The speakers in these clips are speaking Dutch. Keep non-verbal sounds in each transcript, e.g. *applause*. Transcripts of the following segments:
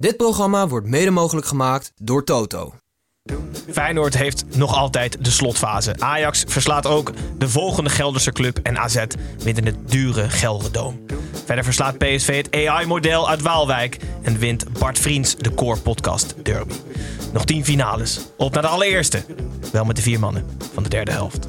Dit programma wordt mede mogelijk gemaakt door Toto. Feyenoord heeft nog altijd de slotfase. Ajax verslaat ook de volgende Gelderse club en AZ wint in het dure Gelredoom. Verder verslaat PSV het AI-model uit Waalwijk en wint Bart Vriends de Core Podcast Derby. Nog tien finales. Op naar de allereerste. Wel met de vier mannen van de derde helft.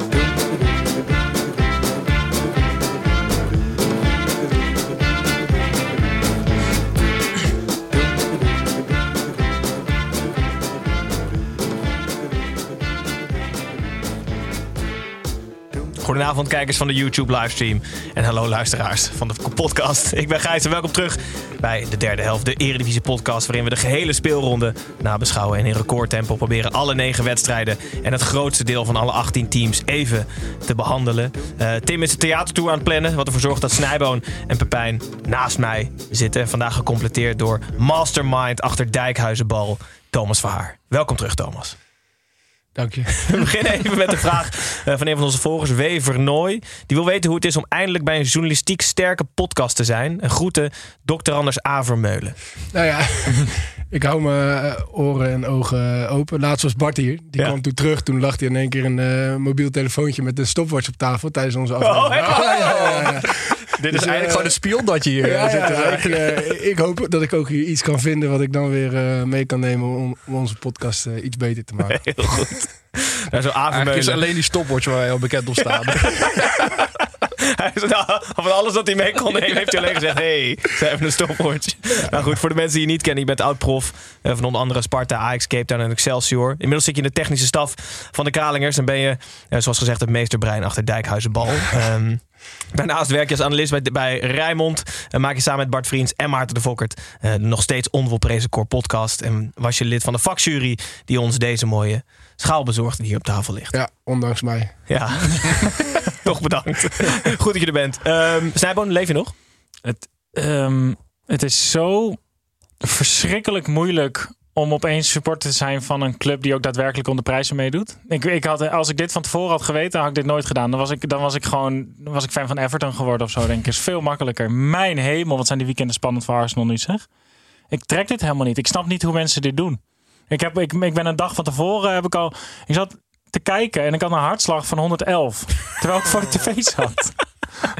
Goedenavond kijkers van de YouTube livestream. En hallo luisteraars van de podcast. Ik ben Gijs en welkom terug bij de derde helft. De Eredivisie podcast waarin we de gehele speelronde nabeschouwen. En in recordtempo proberen alle negen wedstrijden en het grootste deel van alle 18 teams even te behandelen. Eh, Tim is de theatertour aan het plannen. Wat ervoor zorgt dat Snijboon en Pepijn naast mij zitten. Vandaag gecompleteerd door mastermind achter Dijkhuizenbal Thomas Verhaar. Welkom terug Thomas. Dank je. *laughs* We beginnen even met de vraag eh, van een van onze volgers, W. Vernooy. Die wil weten hoe het is om eindelijk bij een journalistiek sterke podcast te zijn. En groeten, Dr. Anders A. Vermeulen. Nou ja, *laughs* ik hou mijn eh, oren en ogen open. Laatst was Bart hier. Die Ja. kwam toen terug. Toen lag hij in één keer een eh, mobiel telefoontje met een stopwatch op tafel tijdens onze aflevering. echt? ja, ja, *laughs* ja, ja. Dit Dus is eigenlijk gewoon een spion dat je hier Ja, ja, ik, eh, ik hoop dat ik ook hier iets kan vinden wat ik dan weer eh, mee kan nemen om, om onze podcast eh, iets beter te maken. heel goed. Zo A. Eigenlijk is alleen die stopwatch waar hij al bekend op staat. *laughs* Hij is- nou, van alles wat hij mee kon nemen, heeft hij alleen gezegd: hey, ze hebben een stopwatch. Nou goed, voor de mensen die je niet kennen, je bent oud-prof eh, van onder andere Sparta, Ajax, Cape Town en Excelsior. Inmiddels zit je in de technische staf van de Kralingers en ben je, eh, zoals gezegd, het meesterbrein achter Dijkhuizenbal. *laughs* Ehm Daarnaast werk je als analist bij, bij Rijnmond. En maak je samen met Bart Vriends en Maarten de Fokkert eh, de nog steeds onvolprezen Core podcast. En was je lid van de vakjury die ons deze mooie schaal bezorgde die hier op tafel ligt. Ja, ondanks mij. Ja, *laughs* toch bedankt. Goed dat je er bent. Ehm Snijboon, leef je nog? Het, ehm, het is zo verschrikkelijk moeilijk om opeens supporter te zijn van een club die ook daadwerkelijk om de prijzen meedoet. Ik, ik had, als ik dit van tevoren had geweten, had ik dit nooit gedaan. Dan was ik, dan was ik gewoon was ik fan van Everton geworden of zo, denk ik. is veel makkelijker. Mijn hemel, wat zijn die weekenden spannend voor Arsenal nu, zeg. Ik trek dit helemaal niet. Ik snap niet hoe mensen dit doen. Ik, heb, ik, ik ben een dag van tevoren, heb ik al... Ik zat te kijken en ik had een hartslag van 111. *laughs* terwijl ik voor de tv zat.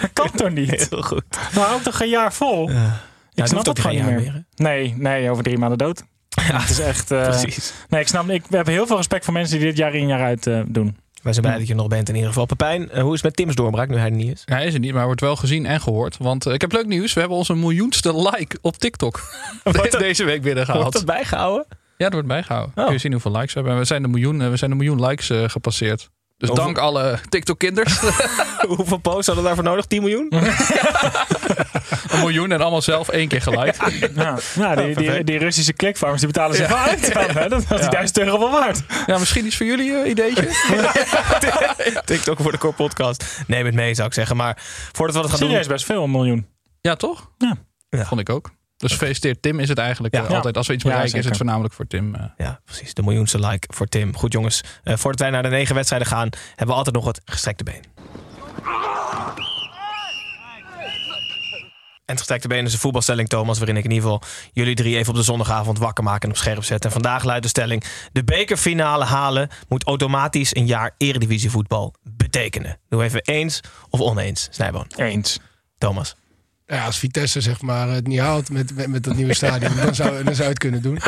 Dat kan toch niet? Heel goed. Nou, hou toch een jaar vol? Ja, Ik het snap ook dat gewoon niet meer. meer, nee, nee, over drie maanden dood. Het is echt... eh, Precies. Nee, ik snap Ik heb heel veel respect voor mensen die dit jaar in jaar uit eh, doen. Wij zijn blij dat je er nog bent in ieder geval. Pepijn, eh, hoe is het met Tim's doorbraak nu hij er niet is? Hij is er niet, maar hij wordt wel gezien en gehoord. Want ik heb leuk nieuws. We hebben onze miljoenste like op TikTok *laughs* Wordt dat- deze week Wordt binnengehaald. dat bijgehouden? Ja, dat wordt bijgehouden. Oh. Kun je zien hoeveel likes we hebben. En We zijn de miljoen, we zijn de miljoen likes eh, gepasseerd. Dus dank alle TikTok-kinders. *laughs* Hoeveel posts hadden we daarvoor nodig? 10 miljoen? *laughs* een miljoen en allemaal zelf één keer geliked. Ja, nou, die, die, die Russische clickfarmers die betalen zich wel uit. Dan, hè? Dat was die 1000 euro wel waard. Ja, misschien iets voor jullie eh, ideetje. *laughs* TikTok voor de Core Podcast. Neem het mee, zou ik zeggen. Maar voordat we dat gaan Serieus doen... best veel, een miljoen. Ja, toch? Ja. Ja. Vond ik ook. Dus gefeliciteerd. Tim is het eigenlijk Ja. eh, altijd. Als we iets Ja, bereiken, is het voornamelijk voor Tim. eh. Ja, precies. De miljoenste like voor Tim. Goed jongens, eh, voordat wij naar de negen wedstrijden gaan... hebben we altijd nog het gestrekte been. En het gestrekte been is een voetbalstelling, Thomas... waarin ik in ieder geval jullie drie even op de zondagavond wakker maken... en op scherp zetten. En vandaag luidt de stelling... de bekerfinale halen moet automatisch een jaar eredivisievoetbal betekenen. Doe even eens of oneens, Snijboon. Eens. Thomas. Ja, als Vitesse zeg maar, het niet haalt met, met, met dat nieuwe stadion, dan zou, dan zou het kunnen doen.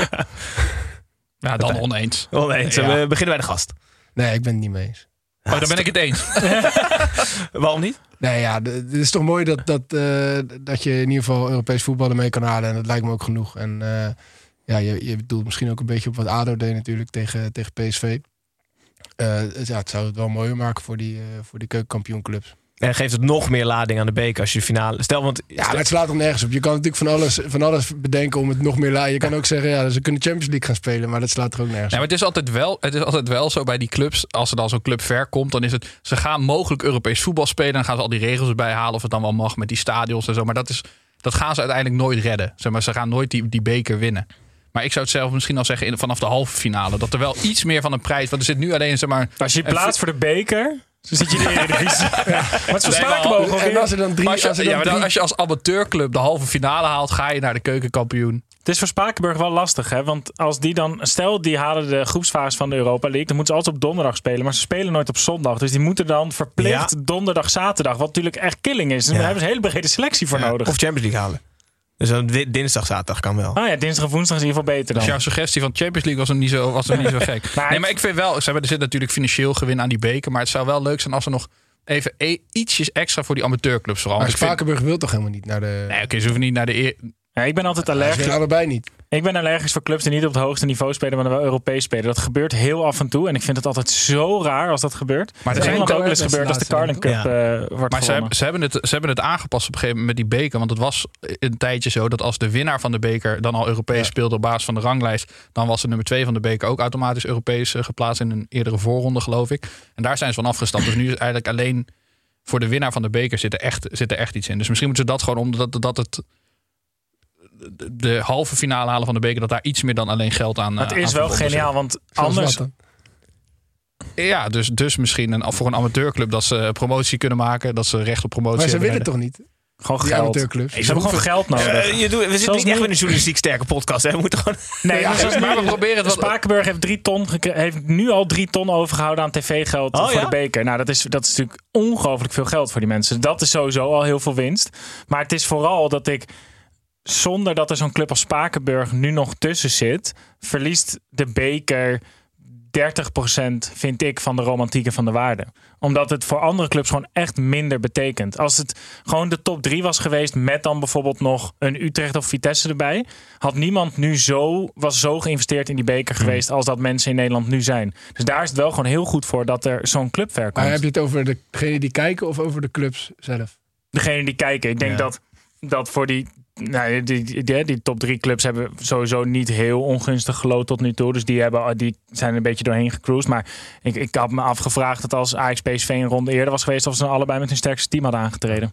Ja, *laughs* dan oneens. Oneens. Ja. We beginnen bij de gast. Nee, ik ben het niet mee eens. Oh, dan ben ik het eens. *laughs* Waarom niet? Nee, ja, het is toch mooi dat, dat, eh, dat je in ieder geval Europees voetbal ermee kan halen. En dat lijkt me ook genoeg. En eh, ja, je, je bedoelt misschien ook een beetje op wat ADO deed natuurlijk tegen, tegen PSV. Eh, het- ja, het zou het wel mooier maken voor die, eh, voor die keukenkampioenclubs. En geeft het nog meer lading aan de beker als je de finale... Stel, want... Ja, maar het slaat er nergens op. Je kan natuurlijk van alles, van alles bedenken om het nog meer la. Je kan ook zeggen, ja, ze kunnen Champions League gaan spelen, maar dat slaat er ook nergens op. maar het is, altijd wel, het is altijd wel zo bij die clubs. Als er dan zo'n club ver komt, dan is het. Ze gaan mogelijk Europees voetbal spelen. Dan gaan ze al die regels erbij halen. Of het dan wel mag met die stadions en zo. Maar dat, is, dat gaan ze uiteindelijk nooit redden. Zeg maar, ze gaan nooit die, die beker winnen. Maar ik zou het zelf misschien al zeggen in, vanaf de halve finale. Dat er wel iets meer van een prijs. Want er zit nu alleen zeg maar. Als je plaatst voor de beker, dan zit je in de *laughs* Eredivisie. Is voor Spakenburg En als er dan drie, Maar als, je, als er ja, dan maar dan- drie- als je als amateurclub de halve finale haalt, ga je naar de keukenkampioen. Het is voor Spakenburg wel lastig, hè? Want als die dan, stel die halen de groepsfase van de Europa League, dan moeten ze altijd op donderdag spelen, maar ze spelen nooit op zondag. Dus die moeten dan verplicht Ja. donderdag, zaterdag, wat natuurlijk echt killing is. En Ja. Daar hebben ze een hele brede selectie voor nodig. Of Champions League halen. Dus dan di- dinsdag, zaterdag kan wel. Ah ja, dinsdag en woensdag is in ieder geval beter dan. Dus jouw suggestie van Champions League was hem niet zo, was hem niet zo *laughs* gek. Maar nee, maar ik vind wel, ze hebben, er zit natuurlijk financieel gewin aan die beker. Maar het zou wel leuk zijn als er nog even e- ietsjes extra voor die amateurclubs vooral. maar Spakenburg wil toch helemaal niet naar de... Nee, oké, ze hoeven niet naar de... eer- Ja, ik ben altijd allergisch. allebei niet. Ik ben allergisch voor clubs die niet op het hoogste niveau spelen, maar wel Europees spelen. Dat gebeurt heel af en toe. En ik vind het altijd zo raar als dat gebeurt. Maar zijn is ook ook wel eens gebeurd als de Carling Cup Ja. eh, wordt Maar ze ze, hebben het, ze hebben het aangepast op een gegeven moment met die beker. Want het was een tijdje zo dat als de winnaar van de beker dan al Europees speelde op basis van de ranglijst. Dan was de nummer twee van de beker ook automatisch Europees eh, geplaatst in een eerdere voorronde, geloof ik. En daar zijn ze van afgestapt. Dus nu is eigenlijk alleen voor de winnaar van de beker zit er echt, zit er echt iets in. Dus misschien moeten ze dat gewoon, omdat dat het de- halve finale halen van de beker, dat daar iets meer dan alleen geld aan. Maar het eh, is aan wel geniaal, want anders... Ja, dus, dus misschien een, voor een amateurclub dat ze promotie kunnen maken, dat ze recht op promotie Maar ze hebben. willen toch niet, Gewoon die geld. amateurclubs? Ze hebben gewoon geld nodig. Eh, je doet, we zitten Zoals niet echt met een journalistiek sterke podcast. Hè? We moeten gewoon... Nee, Ja, maar, we proberen het wat- Spakenburg heeft, drie ton gekre- heeft nu al drie ton overgehouden aan tv-geld Oh, voor ja? de beker. Nou, dat is, dat is natuurlijk ongelooflijk veel geld voor die mensen. Dat is sowieso al heel veel winst. Maar het is vooral dat ik, zonder dat er zo'n club als Spakenburg nu nog tussen zit, verliest de beker 30% vind ik van de romantiek en van de waarde. Omdat het voor andere clubs gewoon echt minder betekent. Als het gewoon de top 3 was geweest met dan bijvoorbeeld nog een Utrecht of Vitesse erbij, had niemand nu zo, was zo geïnvesteerd in die beker Hmm. geweest als dat mensen in Nederland nu zijn. Dus daar is het wel gewoon heel goed voor dat er zo'n club ver komt. Maar heb je het over degene die kijken of over de clubs zelf? Degene die kijken, ik denk Ja. dat, dat voor die, nou, die, die, top drie clubs hebben sowieso niet heel ongunstig gelood tot nu toe. Dus die, hebben, die zijn een beetje doorheen gecruised. Maar ik, ik had me afgevraagd dat als Ajax PSV een ronde eerder was geweest, of ze allebei met hun sterkste team hadden aangetreden.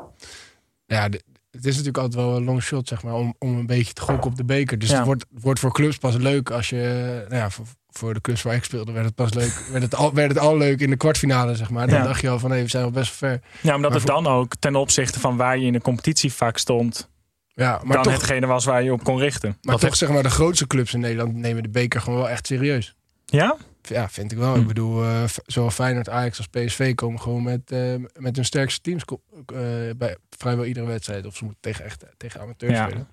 Ja, de- het is natuurlijk altijd wel een long shot, zeg maar, om, om een beetje te gokken op de beker. Dus Ja. het wordt, wordt voor clubs pas leuk als je, nou ja, voor, voor de clubs waar ik speelde, werd het pas leuk. *laughs* werd, het al, werd het al leuk in de kwartfinale, zeg maar. Dan Ja. dacht je al van, hé, we zijn al best ver. Ja, omdat Maar het dan ook ten opzichte van waar je in de competitie vaak stond, Ja, maar dan toch, hetgene was waar je op kon richten. maar toch zeg maar, de grootste clubs in Nederland nemen de beker gewoon wel echt serieus. Ja? Ja, vind ik wel. Hm. Ik bedoel, eh, zowel Feyenoord, Ajax als PSV komen gewoon met, eh, met hun sterkste teams eh, bij vrijwel iedere wedstrijd. Of ze moeten tegen, echt, tegen amateurs Ja. spelen.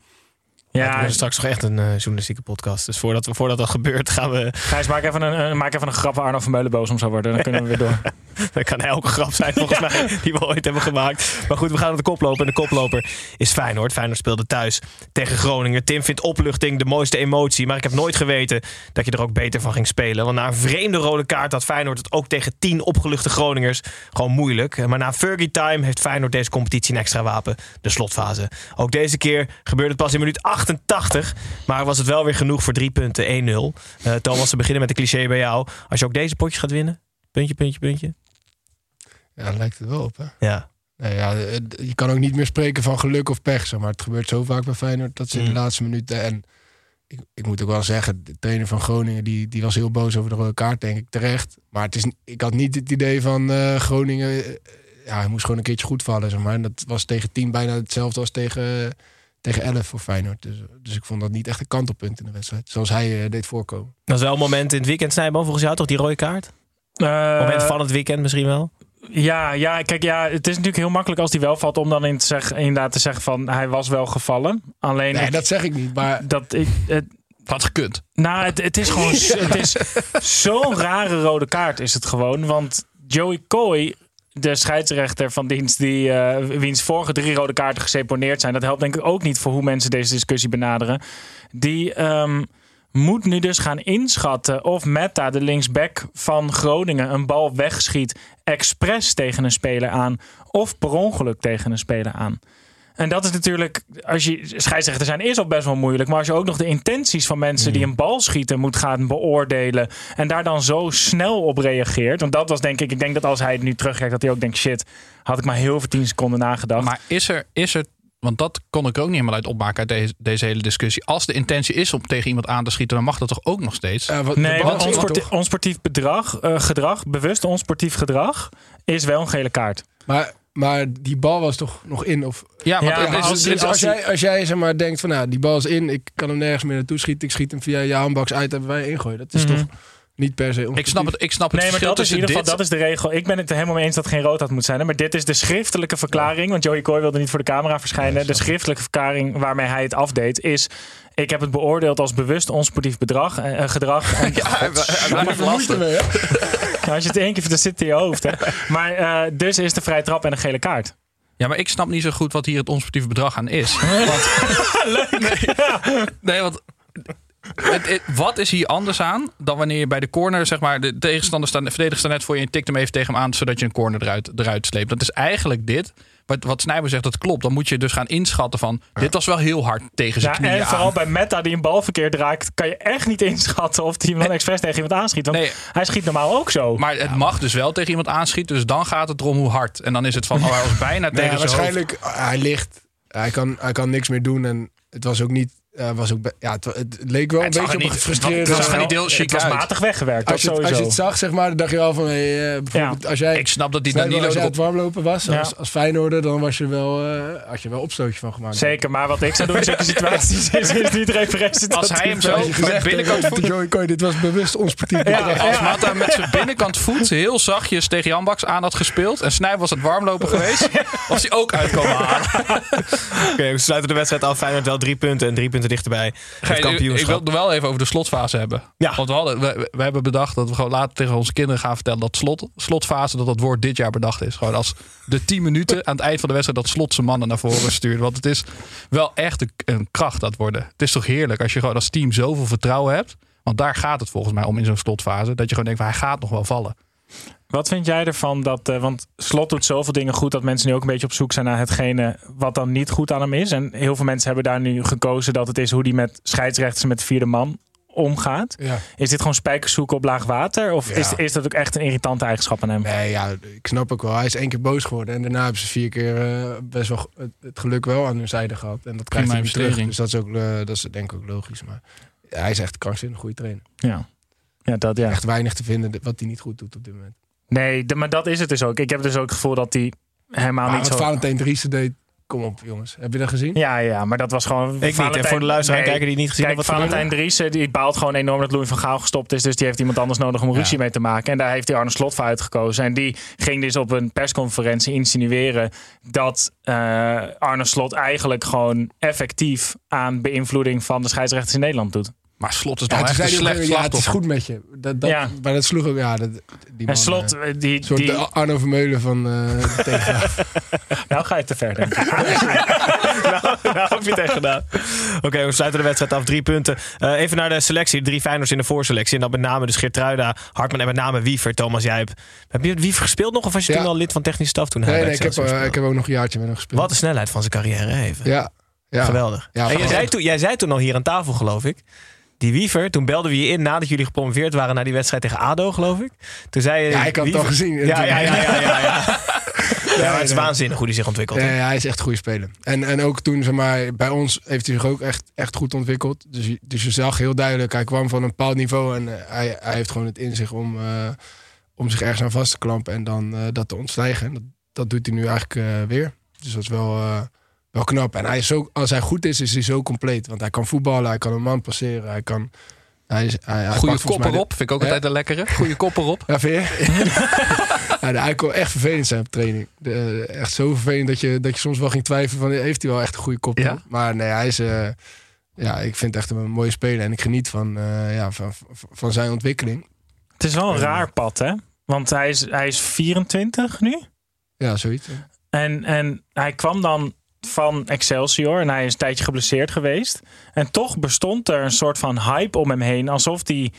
Ja, Ja, het is straks toch echt een journalistieke podcast. Dus voordat, we, voordat dat gebeurt, *laughs* gaan we... Gijs, maak even een, maak even een grap waar Arno van Meulen boos om zou worden. Dan kunnen we weer door. *laughs* *laughs* Dat kan elke grap zijn volgens *laughs* mij die we ooit hebben gemaakt. Maar goed, we gaan naar de koploper. En de koploper is Feyenoord. Feyenoord speelde thuis tegen Groningen. Tim vindt opluchting de mooiste emotie. Maar ik heb nooit geweten dat je er ook beter van ging spelen. Want na een vreemde rode kaart had Feyenoord het ook tegen tien opgeluchte Groningers gewoon moeilijk. Maar na Fergie Time heeft Feyenoord deze competitie een extra wapen. De slotfase. Ook deze keer gebeurde het pas in minuut 88. Maar was het wel weer genoeg voor drie punten. 1-0. Eh Thomas, we beginnen met de cliché bij jou. Als je ook deze potjes gaat winnen. Puntje, puntje, puntje. Ja, lijkt het wel op, hè? Ja. Nou ja, eh, je kan ook niet meer spreken van geluk of pech. Zeg maar. Het gebeurt zo vaak bij Feyenoord dat ze in de Mm. laatste minuten... En ik, ik moet ook wel zeggen, de trainer van Groningen... Die, die was heel boos over de rode kaart, denk ik, terecht. Maar het is, ik had niet het idee van eh, Groningen... eh, ja, hij moest gewoon een keertje goed vallen, zeg maar. En dat was tegen 10 bijna hetzelfde als tegen, tegen 11 voor Feyenoord. Dus, dus ik vond dat niet echt een kantelpunt in de wedstrijd. Zoals hij deed voorkomen. Dat is wel een moment in het weekend, Snijboom, volgens jou toch, die rode kaart? Moment van het weekend misschien wel? Ja, ja, kijk, ja, het is natuurlijk heel makkelijk als hij wel valt om dan in te zeggen, inderdaad te zeggen van hij was wel gevallen. Alleen Nee, ik- dat zeg ik niet. Maar dat ik, het, Had gekund. nou, het, het is gewoon, *laughs* het is zo'n rare rode kaart is het gewoon, want Joey Coy, de scheidsrechter van dienst, die, eh, wiens vorige drie rode kaarten geseponeerd zijn, dat helpt denk ik ook niet voor hoe mensen deze discussie benaderen. Die ehm, moet nu dus gaan inschatten of Meta, de linksback van Groningen, een bal wegschiet expres tegen een speler aan of per ongeluk tegen een speler aan. En dat is natuurlijk, als je scheidsrechter zijn, is al best wel moeilijk. Maar als je ook nog de intenties van mensen die een bal schieten moet gaan beoordelen. En daar dan zo snel op reageert. Want dat was denk ik, ik denk dat als hij het nu terugkijkt, dat hij ook denkt: shit, had ik maar heel veel tien seconden nagedacht. Maar is er, is er, want dat kon ik ook niet helemaal uit opmaken uit deze, deze hele discussie. Als de intentie is om tegen iemand aan te schieten, dan mag dat toch ook nog steeds? Wat- nee, want onsportief, onsportief bedrag, eh, gedrag, bewust onsportief gedrag, is wel een gele kaart. Maar, maar die bal was toch nog in? Of, ja, maar als- is- Dus als, jij, als jij zeg maar denkt van nou, die bal is in, ik kan hem nergens meer naartoe schieten, ik schiet hem via je handbaks uit, hebben wij ingooien. Dat is Mhm. toch niet per se ik snap het, ik snap het Nee, maar dat is in ieder geval dat is de regel. Ik ben het er helemaal mee eens dat het geen rood had moeten zijn. hè. Maar dit is de schriftelijke verklaring. Want Joey Coy wilde niet voor de camera verschijnen. de schriftelijke verklaring waarmee hij het afdeed is... Ik heb het beoordeeld als bewust onsportief bedrag, eh, eh, gedrag. *laughs* En, moeite mee, hè? *laughs* Nou, als je het één keer dan zit het in je hoofd. Hè. Maar eh, dus is de vrije trap en een gele kaart. Ja, maar ik snap niet zo goed wat hier het onsportieve bedrag aan is. *laughs* Want, Leuk. nee, want het- het- wat is hier anders aan dan wanneer je bij de corner, zeg maar, de tegenstander staat, de verdediger staat net voor je en tikt hem even tegen hem aan, zodat je een corner eruit, eruit sleept. Dat is eigenlijk dit. Wat, wat Snijber zegt, dat klopt. Dan moet je dus gaan inschatten van, dit was wel heel hard tegen zijn Ja, knieën en vooral bij Meta die een bal verkeerd raakt, kan je echt niet inschatten of hij hem dan expres tegen iemand aanschiet. Want Nee. hij schiet normaal ook zo. Maar het mag dus wel tegen iemand aanschieten, dus dan gaat het erom hoe hard. En dan is het van, oh, hij was bijna *laughs* Nee, tegen ja, zijn hoofd. waarschijnlijk, hij ligt, hij kan, hij kan niks meer doen en het was ook niet, eh, was ook, ja, het, het leek wel Het een beetje op een niet- gefrustreerde... het er niet heel chic was matig weggewerkt, als, je, het- als je het zag, zeg maar, dan dacht je wel van, hey, eh, bijvoorbeeld, als jij... Ik snap dat die Snijder, Danilo als erop... het warmlopen was, Ja. als, als Feyenoorder, dan was je wel, eh, had je wel opstootje van gemaakt. Zeker, maar wat ik zou doen in zulke situaties *laughs* is, is niet referentie. Als hij hem zo met binnenkant voet... Joey Coy, dit was bewust onsportief bedrag. Als Mata met zijn binnenkant voet heel zachtjes tegen Jan Baks aan had gespeeld... en Snijp was het warmlopen geweest... *laughs* was hij ook uitkomen halen. Oké, we sluiten de wedstrijd af. Feyenoord wel drie punten en drie punten dichterbij. Het Ga je- ik wil het nog wel even over de slotfase hebben. Ja. Want we, hadden, we, we hebben bedacht dat we gewoon later tegen onze kinderen gaan vertellen... dat slot, slotfase, dat dat woord dit jaar bedacht is. Gewoon als de 10 minuten aan het eind van de wedstrijd... dat slot zijn mannen naar voren stuurt. Want het is wel echt een, een kracht dat worden. Het is toch heerlijk als je gewoon als team zoveel vertrouwen hebt... Want daar gaat het volgens mij om in zo'n slotfase. Dat je gewoon denkt, van, hij gaat nog wel vallen. Wat vind jij ervan dat, eh, want Slot doet zoveel dingen goed dat mensen nu ook een beetje op zoek zijn naar hetgene wat dan niet goed aan hem is. En heel veel mensen hebben daar nu gekozen dat het is hoe die met scheidsrechters met de vierde man omgaat. Ja. Is dit gewoon spijkers zoeken op laag water? Of Ja. is, is dat ook echt een irritante eigenschap aan hem? Nee, ja, ik snap ook wel. Hij is één keer boos geworden. En daarna hebben ze vier keer eh, best wel het, het geluk wel aan hun zijde gehad. En dat krijgt hij weer terug. Dus dat is, ook, eh, dat is denk ik ook logisch. Maar ja, hij is echt een krankzinnig goede trainer. Ja. Ja, dat ja. Echt weinig te vinden wat hij niet goed doet op dit moment. Nee, de- maar dat is het dus ook. Ik heb dus ook het gevoel dat hij helemaal Maar niet wat zo... Valentijn Driessen deed, kom op jongens. Heb je dat gezien? Ja, ja, maar dat was gewoon... Ik niet. En voor de luisteraar kijken die het niet gezien Kijk, hebben, wat Valentijn Driessen die baalt gewoon enorm dat Louis van Gaal gestopt is. Dus die heeft iemand anders nodig om ruzie Ja. mee te maken. En daar heeft hij Arne Slot voor uitgekozen. En die ging dus op een persconferentie insinueren dat eh, Arne Slot eigenlijk gewoon effectief aan beïnvloeding van de scheidsrechters in Nederland doet. Maar slot is Ja, dan echt een hij slecht ja, het is goed met je. Dat, dat, Ja. Maar dat sloeg ook, ja, dat, die man, En Slot, eh, eh, die... een soort die de Arno Vermeulen van eh de Telegraaf. *laughs* nou ga je te ver, denk ik. *laughs* nou, nou heb je het echt gedaan. Oké, we sluiten de wedstrijd af. Drie punten. Eh, even naar de selectie. De drie Feyenoords in de voorselectie. En dan met name dus Geertruida, Hartman en met name Wiever. Thomas, jij hebt... Heb je Wiever gespeeld nog? Of was je Ja. toen al lid van technische staf toen hij nee, bij nee, ik heb, ik heb ook nog een jaartje met hem gespeeld. Wat een snelheid van zijn carrière even. Ja, ja. Geweldig. Ja, en jij zei, toen, jij zei toen al hier aan tafel, geloof ik. Die Wiever, toen belden we je in nadat jullie gepromoveerd waren naar die wedstrijd tegen ADO, geloof ik. Toen zei je... Ja, ik had het al gezien. Ja, ja, ja. ja, ja, ja. *laughs* ja maar het is waanzinnig hoe hij zich ontwikkelt. Nee, hij is echt een goede speler. En, en ook toen, zeg maar, bij ons heeft hij zich ook echt, echt goed ontwikkeld. Dus, je- dus je zag heel duidelijk, hij kwam van een bepaald niveau en eh, hij, hij heeft gewoon het in zich om, eh, om zich ergens aan vast te klampen en dan eh, dat te ontstijgen. En Dat, dat doet hij nu eigenlijk weer. Dus dat is wel, wel knap. En hij is zo, als hij goed is, is hij zo compleet. Want hij kan voetballen, hij kan een man passeren, hij kan... Hij is, hij, hij Goede kop erop, vind ik ook Hè? altijd een lekkere. Goede kop erop. Ja, vind je? *laughs* ja, hij kon echt vervelend zijn op training. De, echt zo vervelend dat je, dat je soms wel ging twijfelen van... heeft hij wel echt een goede kop? Ja? Maar nee, hij is... eh, ja, ik vind het echt een mooie speler. En ik geniet van, eh, ja, van, van- van zijn ontwikkeling. Het is wel een raar pad, hè? Want hij is, hij is 24 nu. Ja, zoiets. En, en hij kwam dan van Excelsior en hij is een tijdje geblesseerd geweest. En toch bestond er een soort van hype om hem heen. Alsof hij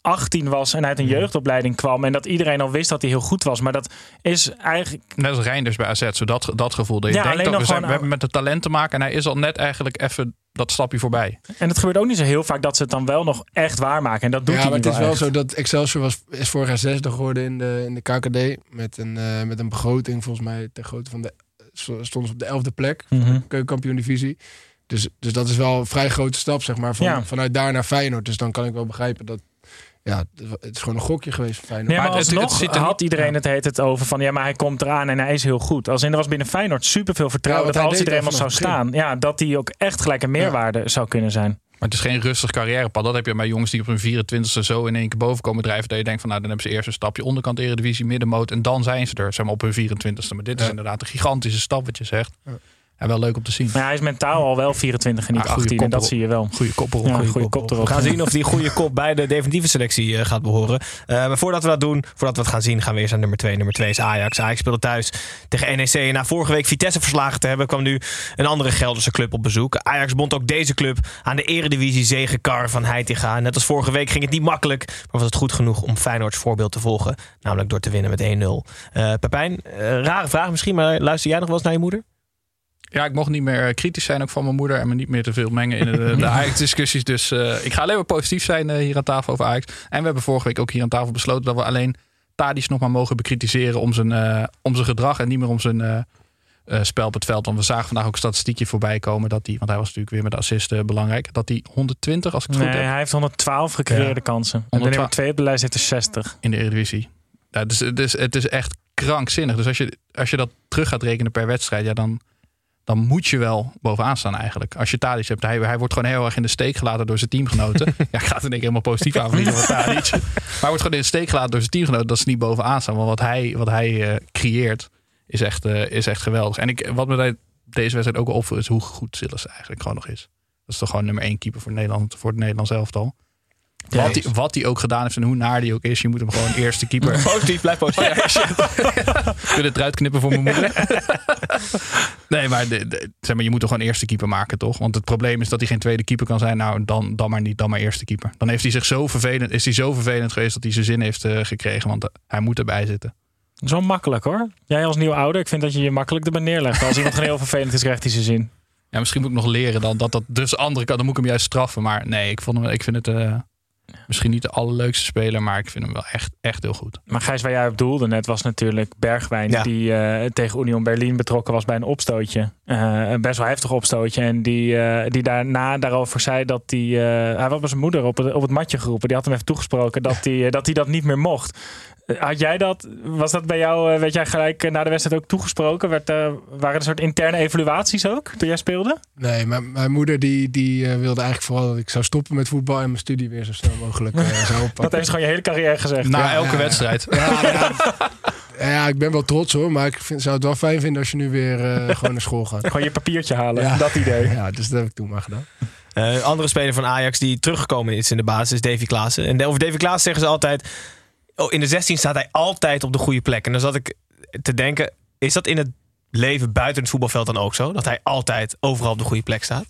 18 was en uit een jeugdopleiding kwam. En dat iedereen al wist dat hij heel goed was. Maar dat is eigenlijk... Net als Reinders bij AZ, zo dat, dat gevoel. Dat je Ja, denkt alleen dat we, nog zijn, we hebben met het talent te maken en hij is al net eigenlijk even dat stapje voorbij. En het gebeurt ook niet zo heel vaak dat ze het dan wel nog echt waarmaken. En dat doet ja, hij maar het is wel echt. zo dat Excelsior was, is vorig jaar zesde geworden in de, in de KKD. Met een, eh, met een begroting volgens mij ter grootte van de... Stonden ze op de elfde plek. Mhm. keukenkampioen divisie. Dus, dus dat is wel een vrij grote stap, zeg maar. Van, Ja. Vanuit daar naar Feyenoord. Dus dan kan ik wel begrijpen dat... Ja, het is gewoon een gokje geweest van Feyenoord. Nee, maar, Maar het- het zit er had iedereen ja. het heet het over van ja, maar hij komt eraan en hij is heel goed. Als in er was binnen Feyenoord superveel vertrouwen Ja, dat als er eenmaal al zou staan, ja, dat hij ook echt gelijk een meerwaarde zou kunnen zijn. Maar het is geen rustig carrièrepad. Dat heb je bij jongens die op hun 24e zo in één keer boven komen drijven. Dat je denkt van nou, dan hebben ze eerst een stapje onderkant eredivisie, middenmoot. En dan zijn ze er, zeg maar, op hun 24e. Maar dit is inderdaad een gigantische stap wat je zegt. Ja. En wel leuk om te zien. Maar hij is mentaal al wel 24 en niet Ah, goede 18 en dat kop zie je wel. Goede koppel. Ja, goede kop erop. We gaan zien of die goede kop bij de definitieve selectie eh, gaat behoren. Eh, maar voordat we dat doen, voordat we het gaan zien, gaan we eerst naar nummer 2. Nummer 2 is Ajax. Ajax speelde thuis tegen NEC. En na vorige week Vitesse verslagen te hebben, kwam nu een andere Gelderse club op bezoek. Ajax bond ook deze club aan de eredivisie zegenkar van Heitinga. Net als vorige week ging het niet makkelijk, maar was het goed genoeg om Feyenoords voorbeeld te volgen. Namelijk door te winnen met 1-0. Eh Pepijn, rare vraag misschien, maar luister jij nog wel eens naar je moeder? Ja, ik mocht niet meer eh, kritisch zijn ook van mijn moeder. En me niet meer te veel mengen in de, de *laughs* Ajax-discussies. Dus eh, ik ga alleen maar positief zijn eh, hier aan tafel over Ajax. En we hebben vorige week ook hier aan tafel besloten dat we alleen Tadic nog maar mogen bekritiseren om zijn, eh, om zijn gedrag. En niet meer om zijn eh, eh, spel op het veld. Want we zagen vandaag ook een statistiekje voorbij komen. Dat hij, want hij was natuurlijk weer met de assist eh, belangrijk. Dat hij 120, als ik het Nee, goed heb, hij heeft 112 gecreëerde Ja. kansen. En de 112. nummer 2 op de lijst heeft er 60. in de Eredivisie. Ja, dus, het, is, het is echt krankzinnig. Dus als je, als je dat terug gaat rekenen per wedstrijd, ja, dan, dan moet je wel bovenaan staan eigenlijk. Als je Tadic hebt, hij, hij wordt gewoon heel erg in de steek gelaten door zijn teamgenoten. *laughs* ja, ik ga het in één helemaal positief aanvliegen van *laughs* Tadic. Maar hij wordt gewoon in de steek gelaten door zijn teamgenoten. Dat ze niet bovenaan staan. Want wat hij, wat hij eh, creëert, is echt, eh, is echt geweldig. En ik, wat me bij deze wedstrijd ook opviel, is hoe goed Sillis eigenlijk gewoon nog is. Dat is toch gewoon nummer één keeper voor Nederland, voor het Nederlands elftal. Wat hij, wat hij ook gedaan heeft en hoe naar die ook is, je moet hem gewoon eerste keeper. *laughs* Positief, blijf positief. *laughs* Kun je het eruit knippen voor mijn moeder? *laughs* nee, maar de, de- zeg maar, je moet er gewoon eerste keeper maken, toch? Want het probleem is dat hij geen tweede keeper kan zijn. Nou, dan, dan maar niet, dan maar eerste keeper. Dan heeft hij zich zo vervelend, is hij zo vervelend geweest dat hij zijn zin heeft eh, gekregen. Want eh, hij moet erbij zitten. Zo makkelijk hoor. Jij als nieuw ouder, ik vind dat je je makkelijk erbij neerlegt. Als iemand gewoon heel vervelend is, krijgt hij zijn zin. Ja, misschien moet ik nog leren dan dat dat dus andere kan. Dan moet ik hem juist straffen. Maar nee, ik, vond hem, ik vind het eh, misschien niet de allerleukste speler, maar ik vind hem wel echt, echt heel goed. Maar Gijs, waar jij op doelde net, was natuurlijk Bergwijn. Ja. Die eh, tegen Union Berlin betrokken was bij een opstootje. Eh, een best wel heftig opstootje. En die, eh, die daarna daarover zei dat hij... eh, hij was bij zijn moeder op het, op het matje geroepen. Die had hem even toegesproken dat hij dat, hij dat niet meer mocht. Had jij dat, was dat bij jou, eh, weet jij gelijk eh, na de wedstrijd ook toegesproken? Werd, eh, waren er een soort interne evaluaties ook toen jij speelde? Nee, maar mijn moeder die, die wilde eigenlijk vooral dat ik zou stoppen met voetbal en mijn studie weer zo snel mogelijk eh, *laughs* zou Dat oppakken. heeft ze gewoon je hele carrière gezegd. Na Ja, elke ja. wedstrijd. Ja, ja, ja, ik ben wel trots hoor, maar ik vind, zou het wel fijn vinden als je nu weer eh, *laughs* gewoon naar school gaat. Gewoon je papiertje halen, Ja. dat idee. Ja, dus dat heb ik toen maar gedaan. Eh, Een andere speler van Ajax die teruggekomen is in de basis is Davy Klaassen. En over Davy Klaassen zeggen ze altijd... Oh, in de 16 staat hij altijd op de goede plek. En dan zat ik te denken... Is dat in het leven buiten het voetbalveld dan ook zo? Dat hij altijd overal op de goede plek staat?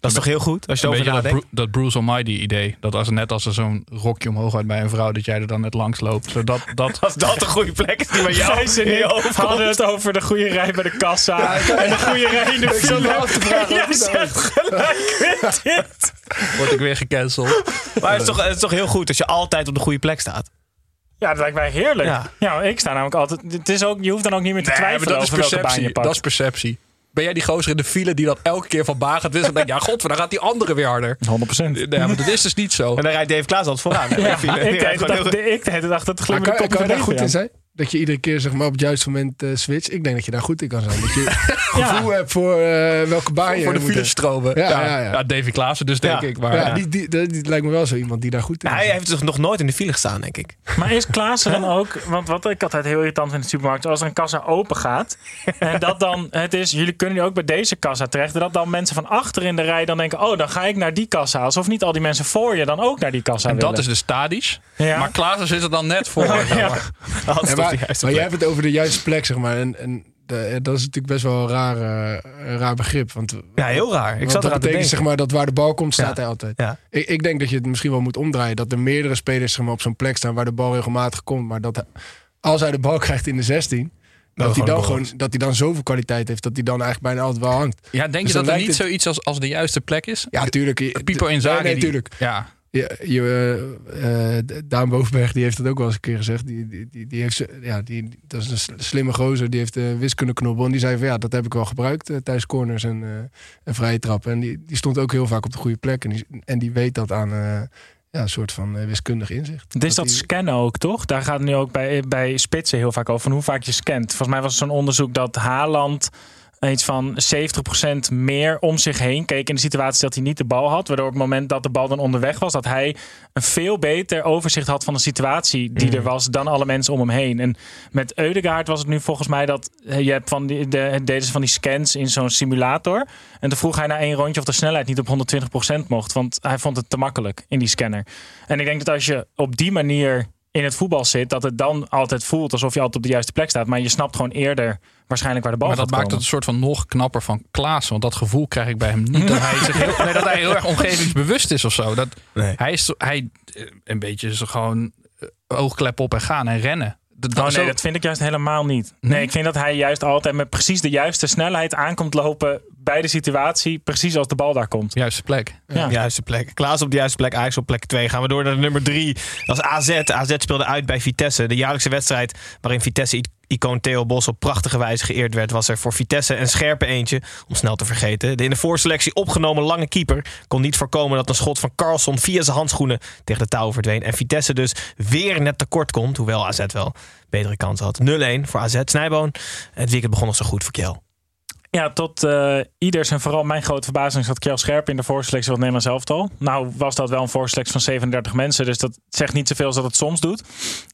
Dat is toch heel goed? Als je Een erover beetje dat, nadenkt. Bru- dat Bruce Almighty idee. Dat als, net als er zo'n rokje omhoog gaat bij een vrouw, dat jij er dan net langs loopt. Zodat, *laughs* dat, Als dat de goede plek is die bij jou ik hoofd hadden het over de goede rij bij de kassa. en de goede rij in de file. En *laughs* jij zegt gelijk dit. word ik weer gecanceld. Maar het is, toch, het is toch heel goed als je altijd op de goede plek staat? Ja, dat lijkt mij heerlijk. Ja. Ja, ik sta namelijk altijd... Het is ook, je hoeft dan ook niet meer te Nee, maar twijfelen dat is over welke baan je perceptie. pakt. Dat is perceptie. Ben jij die gozer in de file die dat elke keer van baan gaat wisselen? Dan denk je, ja, god, dan gaat die andere weer harder. 100% Nee, maar dat is dus niet zo. En dan rijdt Dave Klaas altijd vooraan. Ja, ik deed het achter het glimmende kan je daar goed in zijn? Dat je iedere keer zeg maar, op het juiste moment eh switcht. Ik denk dat je daar goed in kan zijn. Dat je *laughs* gevoel hebt voor eh, welke baan je Voor de filestromen. Ja, Ja, ja, ja. Davy Klaassen dus, denk Ja. ik. Maar, Ja, ja. Die, die, die, die lijkt me wel zo iemand die daar goed in is. Hij heeft dus nog nooit in de file gestaan, denk ik. Maar is Klaassen dan ook... Want wat ik altijd heel irritant vind in de supermarkt... als er een kassa open gaat... *laughs* en dat dan het is... jullie kunnen nu ook bij deze kassa terecht... dat dan mensen van achter in de rij dan denken... oh, dan ga ik naar die kassa. Alsof niet al die mensen voor je dan ook naar die kassa En willen. dat is de stadisch. Ja. Maar Klaassen zit er dan net voor. *laughs* maar. Juiste jij hebt het over de juiste plek, zeg maar. En, en de- dat is natuurlijk best wel een raar, eh, een raar begrip. Want, Ja, heel raar. Ik want zat dat betekent zeg maar dat waar de bal komt, staat Ja. hij altijd. Ja. Ik, ik denk dat je het misschien wel moet omdraaien. Dat er meerdere spelers zeg maar, op zo'n plek staan waar de bal regelmatig komt. Maar dat als hij de bal krijgt in de 16... Dat hij, dan gewoon, dat hij dan zoveel kwaliteit heeft dat hij dan eigenlijk bijna altijd wel hangt. Ja, denk Dus je dat er niet het- zoiets als, als de juiste plek is? Ja, tuurlijk. Pieper in Nee, nee, die- tuurlijk. Ja, Je, je, eh, eh, Daan Bovenberg die heeft dat ook wel eens een keer gezegd. Die, die, die, die heeft, ja, die, dat is een sl- slimme gozer. Die heeft de wiskundeknobbel. En die zei van ja, dat heb ik wel gebruikt eh, tijdens corners en, eh, en vrije trappen. En die, die stond ook heel vaak op de goede plek. En die, en die weet dat aan ja, een soort van wiskundig inzicht. Het is dat die- scannen ook, toch? Daar gaat het nu ook bij, bij spitsen heel vaak over. Van hoe vaak je scant. Volgens mij was er zo'n onderzoek dat Haaland iets van 70% meer om zich heen keek in de situatie dat hij niet de bal had. Waardoor op het moment dat de bal dan onderweg was, dat hij een veel beter overzicht had van de situatie die er was dan alle mensen om hem heen. En met Eudegaard was het nu volgens mij dat eh, je hebt van die, de, deden ze van die scans in zo'n simulator. En toen vroeg hij na één rondje of de snelheid niet op 120% mocht. Want hij vond het te makkelijk in die scanner. En ik denk dat als je op die manier in het voetbal zit, dat het dan altijd voelt alsof je altijd op de juiste plek staat. Maar je snapt gewoon eerder waarschijnlijk waar de bal maar dat maakt het een soort van nog knapper van Klaassen. Want dat gevoel krijg ik bij hem niet. Dat hij, zich heel, nee, dat hij heel erg omgevingsbewust is of zo. Dat, Nee. Hij is hij, eh, een beetje zo gewoon eh, oogklep op en gaan en rennen. Oh nee, zo- dat vind ik juist helemaal niet. Nee, Nee? ik vind dat hij juist altijd met precies de juiste snelheid aankomt lopen bij de situatie, precies als de bal daar komt. Juiste plek. Ja. Juiste plek. Klaas op de juiste plek, Ajax op plek 2. Gaan we door naar de nummer 3. Dat is AZ. AZ speelde uit bij Vitesse. De jaarlijkse wedstrijd waarin Vitesse-icoon Theo Bos op prachtige wijze geëerd werd... was er voor Vitesse een scherpe eentje, om snel te vergeten. De in de voorselectie opgenomen lange keeper kon niet voorkomen... dat een schot van Carlson via zijn handschoenen tegen de touw verdween. En Vitesse dus weer net tekort komt, hoewel AZ wel betere kansen had. 0-1 voor AZ. Snijboon. Het weekend begon nog zo goed voor Kjell. Ja, tot eh, ieders en vooral mijn grote verbazing zat Kjell Scherp in de voorselectie van het Nederlands elftal. Nou was dat wel een voorselectie van 37 mensen, dus dat zegt niet zoveel als dat het soms doet.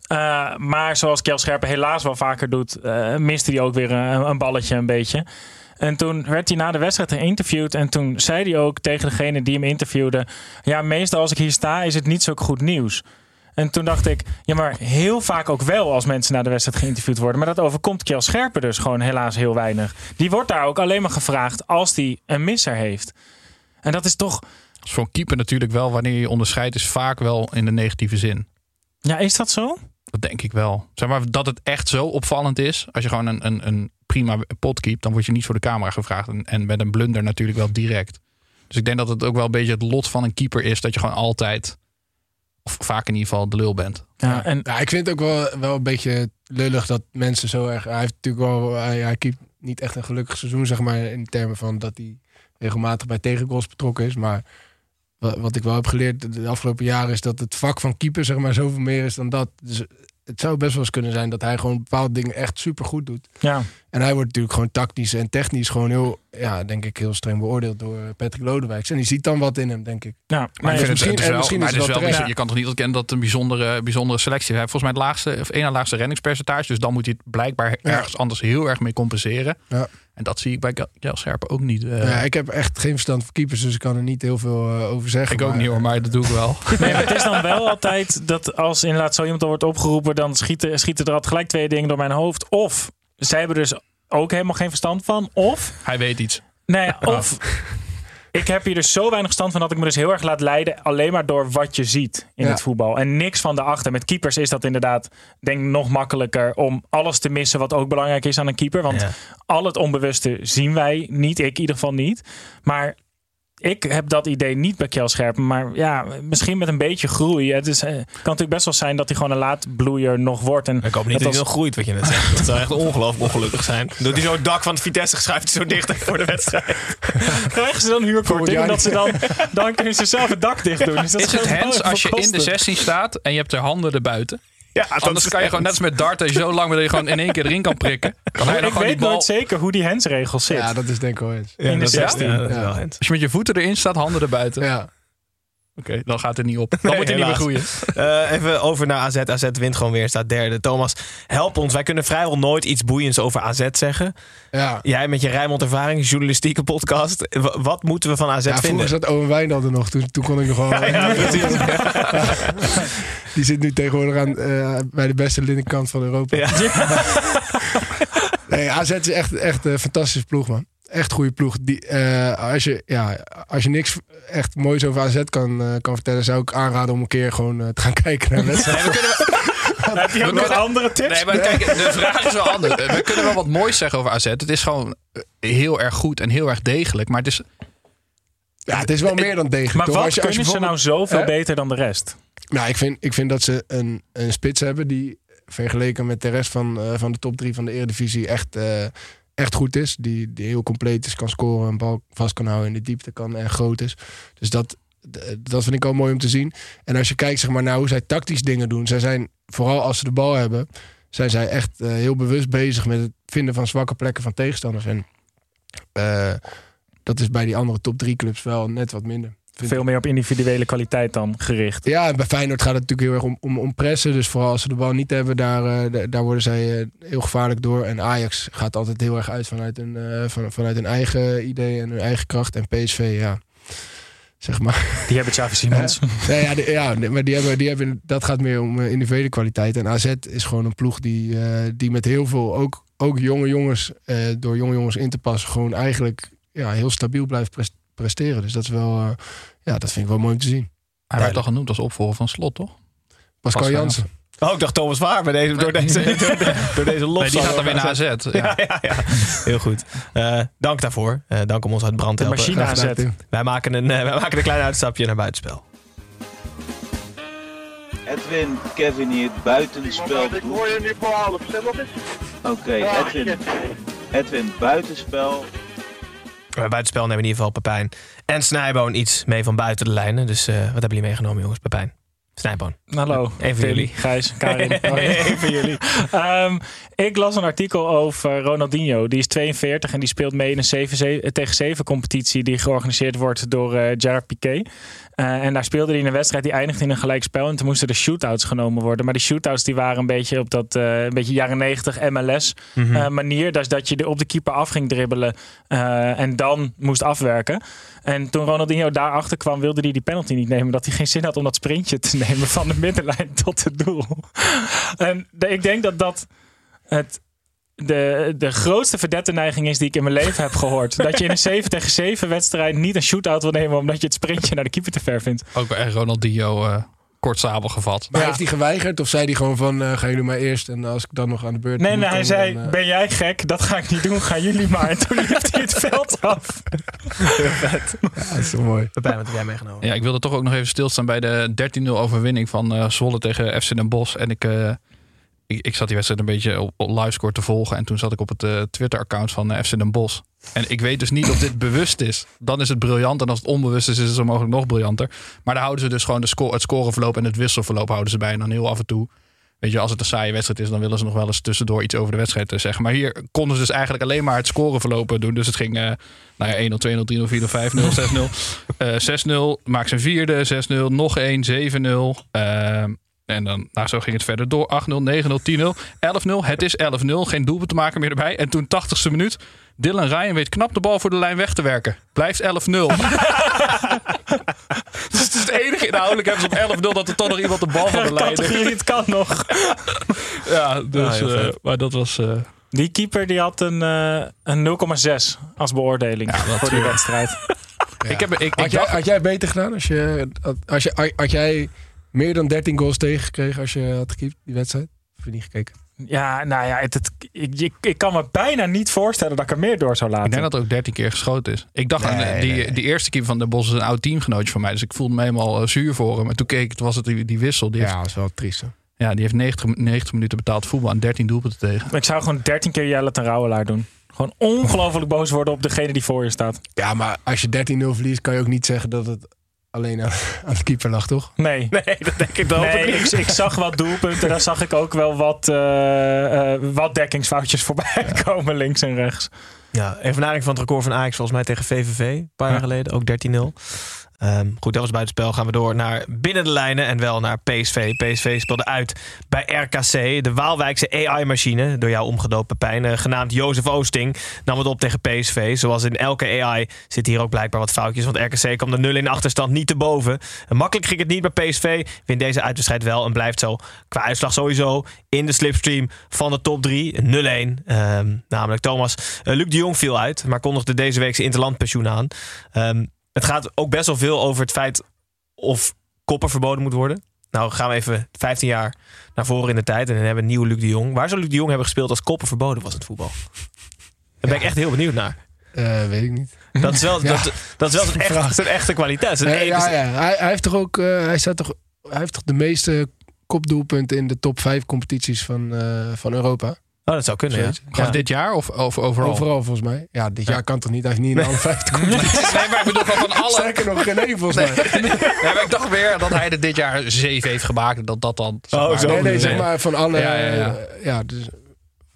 Eh, maar zoals Kjell Scherp helaas wel vaker doet, eh, miste hij ook weer een, een balletje een beetje. En toen werd hij na de wedstrijd geïnterviewd en toen zei hij ook tegen degene die hem interviewde... Ja, meestal als ik hier sta is het niet zo goed nieuws. En toen dacht ik, ja, maar heel vaak ook wel als mensen na de wedstrijd geïnterviewd worden. Maar dat overkomt Kjell Scherpen dus gewoon helaas heel weinig. Die wordt daar ook alleen maar gevraagd als die een misser heeft. En dat is toch, Dus voor een keeper natuurlijk wel, wanneer je onderscheidt, is vaak wel in de negatieve zin. ja, is dat zo? Dat denk ik wel. Zeg maar dat het echt zo opvallend is. Als je gewoon een, een, een prima pot keept, dan word je niet voor de camera gevraagd. En, en met een blunder natuurlijk wel direct. Dus ik denk dat het ook wel een beetje het lot van een keeper is. Dat je gewoon altijd, of vaak in ieder geval, de lul bent. Ja, en Ja, ik vind het ook wel, wel een beetje lullig dat mensen zo erg... Hij heeft natuurlijk wel... Hij, hij keept niet echt een gelukkig seizoen, zeg maar... in termen van dat hij regelmatig bij tegengoals betrokken is. Maar wa- wat ik wel heb geleerd de afgelopen jaren... is dat het vak van keeper zeg maar zoveel meer is dan dat. Dus het zou best wel eens kunnen zijn dat hij gewoon bepaalde dingen echt super goed doet. ja, En hij wordt natuurlijk gewoon tactisch en technisch gewoon heel... Ja, denk ik heel streng beoordeeld door Patrick Lodewijks. En die ziet dan wat in hem, denk ik. ja. Maar ik misschien- het, het is en wel, misschien maar is het wel wel je kan toch niet ontkennen dat het een bijzondere, bijzondere selectie is. Hij heeft volgens mij het laagste, of één na laagste reddingspercentage. Dus dan moet hij het blijkbaar ergens anders heel erg mee compenseren. Ja. En dat zie ik bij Jel Scherpen ook niet. eh. Ja, ik heb echt geen verstand van keepers, dus ik kan er niet heel veel eh, over zeggen. ik ook niet hoor, maar dat doe ik wel. *laughs* Nee, maar het is dan wel altijd dat als inderdaad zo iemand wordt opgeroepen, dan schieten, schieten er altijd gelijk twee dingen door mijn hoofd. Of zij hebben dus ook helemaal geen verstand van. Of, Hij weet iets. nee, of *laughs* ik heb hier dus zo weinig verstand van dat ik me dus heel erg laat leiden alleen maar door wat je ziet in Ja. het voetbal. En niks van daarachter. Met keepers is dat inderdaad, denk ik, nog makkelijker om alles te missen wat ook belangrijk is aan een keeper. Want Ja. al het onbewuste zien wij niet. Ik in ieder geval niet. Maar ik heb dat idee niet bij Kjell Scherpen. Maar ja, misschien met een beetje groei. Het is, eh, kan natuurlijk best wel zijn dat hij gewoon een laatbloeier nog wordt. En Ik hoop niet dat, dat hij als- groeit, wat je net zegt. Dat zou echt ongelooflijk ongelukkig zijn. Doet hij zo het dak van het Vitesse, schuift hij zo dicht voor de wedstrijd. krijgen ze dan huurkorting. dat ze dan, dan kunnen ze zelf het dak dicht doen. Dus dat Is het hens als je in de kosten. 16 staat en je hebt er handen erbuiten? Ja, dat Anders kan je gewoon net als met darten zo lang dat je gewoon in één keer erin kan prikken. Kan *laughs* hij dan ik weet bal... nooit zeker hoe die hensregel zit. Ja, dat is denk ik wel eens. Ja, in de dat is- 16. ja, dat is Ja. wel hens. Als je met je voeten erin staat, handen erbuiten. Ja. Oké, dan gaat het niet op. Dan Nee, moet hij niet meer groeien. *laughs* Eh, even over naar AZ. AZ wint gewoon weer, staat derde. Thomas, help ons. Wij kunnen vrijwel nooit iets boeiends over AZ zeggen. Ja. Jij met je Rijnmond ervaring, journalistieke podcast. W- wat moeten we van AZ Ja, vinden? vroeger zat Owen Wijndal er nog. Toen, toen kon ik nog *laughs* wel... Ja. *laughs* Die zit nu tegenwoordig aan, eh, bij de beste linkerkant van Europa. Ja. Nee, AZ is echt, echt een fantastische ploeg, man. Echt goede ploeg. Die, eh, als, je, ja, als je niks echt moois over AZ kan, eh, kan vertellen, zou ik aanraden om een keer gewoon eh, te gaan *laughs* kijken naar een wedstrijd. Heb *laughs* je ook nog andere tips? Nee, maar kijk, de vraag is wel anders. We kunnen wel wat moois zeggen over AZ. Het is gewoon heel erg goed en heel erg degelijk. Maar het is... Ja, het is wel meer dan degelijk. Maar toch? wat Als je- als je kunnen ze nou zoveel Hè? beter dan de rest? Nou, ik vind, ik vind dat ze een, een spits hebben die vergeleken met de rest van, eh, van de top drie van de Eredivisie echt, eh, echt goed is. Die, die heel compleet is, kan scoren, een bal vast kan houden in de diepte kan en groot is. Dus dat, dat vind ik al mooi om te zien. En als je kijkt zeg maar, naar hoe zij tactisch dingen doen. Zij zijn, vooral als ze de bal hebben, zijn zij echt eh, heel bewust bezig met het vinden van zwakke plekken van tegenstanders. En eh, dat is bij die andere top drie clubs wel net wat minder. Veel meer op individuele kwaliteit dan gericht. ja, en bij Feyenoord gaat het natuurlijk heel erg om, om, om pressen. Dus vooral als ze de bal niet hebben, daar, eh, da- daar worden zij eh, heel gevaarlijk door. En Ajax gaat altijd heel erg uit vanuit hun, eh, van, vanuit hun eigen idee en hun eigen kracht. En PSV, ja, zeg maar. Die hebben Xavi *laughs* Simons. Nee, ja, ja, nee, maar die hebben, die hebben, dat gaat meer om individuele kwaliteit. En AZ is gewoon een ploeg die, eh, die met heel veel, ook, ook jonge jongens, eh, door jonge jongens in te passen, gewoon eigenlijk ja, heel stabiel blijft pres- presteren. Dus dat is wel, eh, ja, dat vind ik wel mooi om te zien. Hij werd al genoemd als opvolger van Slot, toch? Pascal Pascal Jansen. Oh, ik dacht Thomas Waar bij deze, door, deze, door, de- *laughs* door deze. Nee, die gaat dan weer naar AZ. Ja. Ja, ja, ja. Heel goed. Eh, dank daarvoor. Eh, dank om ons uit brand te De helpen. machine AZ. Wij maken, een, wij maken een klein uitstapje naar buitenspel. Edwin, Kevin hier, buitenspel. Ik hoor je nu voor half, Oké, Edwin. Edwin, buitenspel. Bij buitenspel nemen in ieder geval Pepijn en Snijboon iets mee van buiten de lijnen. Dus eh, wat hebben jullie meegenomen, jongens? Pepijn, Snijboon. Hallo. Even Tim, jullie. Gijs, *laughs* Karin. Even jullie. *laughs* Ehm, ik las een artikel over Ronaldinho. Die is 42 en die speelt mee in een 7 7 tegen 7 competitie die georganiseerd wordt door eh Gerard Piqué. Eh, en daar speelde hij in een wedstrijd die eindigde in een gelijkspel. En toen moesten de shootouts genomen worden. Maar die shootouts die waren een beetje op dat eh, een beetje jaren 90 MLS Mhm. eh, manier. Dus dat je er op de keeper af ging dribbelen en dan moest afwerken. En toen Ronaldinho daarachter kwam, wilde hij die penalty niet nemen. Dat hij geen zin had om dat sprintje te *laughs* nemen van de middenlijn tot het doel. en de- ik denk dat dat het, de, de grootste verdette neiging is die ik in mijn leven heb gehoord. *laughs* Dat je in een 7 tegen 7 wedstrijd niet een shootout wil nemen omdat je het sprintje naar de keeper te ver vindt. Ook bij Ronaldinho eh kort sabel gevat. Maar Ja. heeft hij geweigerd of zei hij gewoon van uh, gaan jullie maar eerst en als ik dan nog aan de beurt Nee, nee, hij zei: dan, eh, Ben jij gek? Dat ga ik niet doen. Gaan jullie maar. En toen liep hij het *laughs* veld af. ja, dat is zo mooi. Pepijn, wat heb jij meegenomen? Ja, ik wilde toch ook nog even stilstaan bij de 13-0 overwinning van eh, Zwolle tegen FC Den Bosch. En ik, eh, ik, ik zat die wedstrijd een beetje op, op livescore te volgen. En toen zat ik op het eh, Twitter-account van eh, FC Den Bosch. En ik weet dus niet of dit bewust is. Dan is het briljant. En als het onbewust is, is het zo mogelijk nog briljanter. Maar daar houden ze dus gewoon de sco het scoreverloop en het wisselverloop houden ze bij. En dan heel af en toe. Weet je, als het een saaie wedstrijd is, dan willen ze nog wel eens tussendoor iets over de wedstrijd te zeggen. Maar hier konden ze dus eigenlijk alleen maar het scoreverloop doen. Dus het ging eh nou ja, 1-0, 2-0, 3-0, 4-0, 5-0, 6-0. Eh 6-0, maak zijn vierde, 6-0, nog 1, 7-0. En dan, nou, zo ging het verder door. 8-0, 9-0, 10-0, 11-0. Het is 11-0. Geen doelpunt te maken meer erbij. En toen 80ste minuut. Dylan Ryan weet knap de bal voor de lijn weg te werken. Blijft 11-0. *laughs* dus het is het enige inhoudelijk hebben ze op 11-0 dat er toch nog iemand de bal van de lijn Categorie, het kan nog. *laughs* Ja, dus, vet. maar dat was... eh, Die keeper die had een, eh, een 0,6 als beoordeling Ja, voor die wedstrijd. *laughs* Ik heb, ik, ik Had jij, dacht- had jij beter gedaan als je, als je had jij meer dan 13 goals tegengekregen als je had gekiept die wedstrijd? Of heb je niet gekeken? Ja, nou ja, het, het- ik, ik, ik kan me bijna niet voorstellen dat ik er meer door zou laten. Ik denk dat het ook 13 keer geschoten is. Ik dacht, aan, die, nee, die eerste keer van de Bos is een oud teamgenootje van mij. Dus ik voelde me helemaal eh, zuur voor hem. En toen keek ik, toen was het die, die wissel. Die, Ja, heeft, dat is wel triest. hè. ja, die heeft 90, 90 minuten betaald voetbal en 13 doelpunten tegen. Ik zou gewoon 13 keer Jelle ten Rouwelaar doen. Gewoon ongelooflijk boos worden op degene die voor je staat. Ja, maar als je 13-0 verliest, kan je ook niet zeggen dat het alleen aan, *laughs* aan de keeper lag, toch? Nee. *laughs* Nee, dat denk ik dan Nee, ook ik, ik zag wat doelpunten. Daar zag ik ook wel wat, eh, eh, wat dekkingsfoutjes voorbij *laughs* komen links en rechts. Ja, evenaring van het record van Ajax volgens mij tegen VVV. Een paar jaar geleden, ook 13-0. Ehm, goed, dat was buitenspel. Gaan we door naar binnen de lijnen en wel naar PSV. PSV speelde uit bij RKC. De Waalwijkse AI-machine, door jou omgedoopt Pepijn, eh, genaamd Jozef Oosting, nam het op tegen PSV. Zoals in elke AI zit hier ook blijkbaar wat foutjes. Want RKC kwam de 0 in achterstand niet te boven. En makkelijk ging het niet bij PSV. Wint deze uitwedstrijd wel en blijft zo qua uitslag sowieso in de slipstream van de top 3. 0-1. Ehm, namelijk Thomas. Eh, Luc de Jong viel uit, maar kondigde deze week zijn interlandpensioen aan. Ehm, het gaat ook best wel veel over het feit of koppen verboden moet worden. Nou gaan we even 15 jaar naar voren in de tijd en dan hebben we een nieuwe Luc de Jong. Waar zou Luc de Jong hebben gespeeld als koppen verboden was in het voetbal? Daar ben ik echt heel benieuwd naar. Eh, weet ik niet. Dat is wel, *laughs* Ja. dat, dat is wel zijn, *laughs* echt, zijn echte kwaliteit. Zijn ja, ja. Hij, hij heeft toch ook, eh, hij staat toch, hij heeft toch de meeste kopdoelpunten in de top 5 competities van, eh, van Europa. Oh, dat zou kunnen, ja. Zoiets. Gewoon Ja. dit jaar of, of overal? Overal volgens mij. Ja, dit jaar kan toch niet? Hij heeft niet in alle vijf competities. *laughs* Nee, maar ik bedoel van alle... Sterker nog, geen één volgens mij. *laughs* Nee, maar ik dacht weer dat hij er dit jaar zeven heeft gemaakt. en Dat dat dan... zeg Oh, maar, zo. Nee, nee, nee. zeg maar van alle... Ja, ja, ja. ja, dus,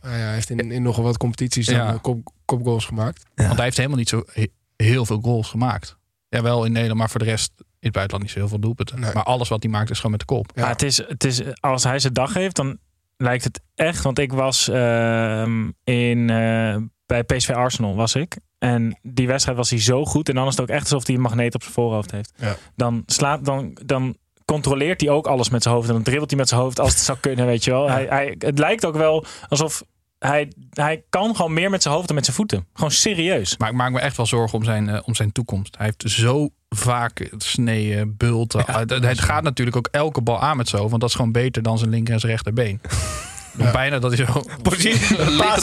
nou ja, hij heeft in, in nogal wat competities dan Ja. eh, kop, kopgoals gemaakt. Want hij heeft helemaal niet zo he- heel veel goals gemaakt. Ja, wel in Nederland, maar voor de rest in het buitenland niet zo heel veel doelpunten. Nee. Maar alles wat hij maakt is gewoon met de kop. Ja. Het is, het is, als hij zijn dag heeft, dan lijkt het echt. Want ik was ehm, in, eh, bij PSV Arsenal, was ik. En die wedstrijd was hij zo goed. En dan is het ook echt alsof hij een magneet op zijn voorhoofd heeft. Ja. Dan slaat, dan, dan controleert hij ook alles met zijn hoofd. En dan dribbelt hij met zijn hoofd als het zou kunnen, weet je wel. Hij, hij, het lijkt ook wel alsof hij, hij kan gewoon meer met zijn hoofd dan met zijn voeten. Gewoon serieus. Maar ik maak me echt wel zorgen om zijn, eh, om zijn toekomst. Hij heeft zo vaak sneeën, bulten. Ja, hij gaat natuurlijk ook elke bal aan met zo. Want dat is gewoon beter dan zijn linker en zijn rechterbeen. *laughs* Bijna dat hij zo... *laughs* Precies,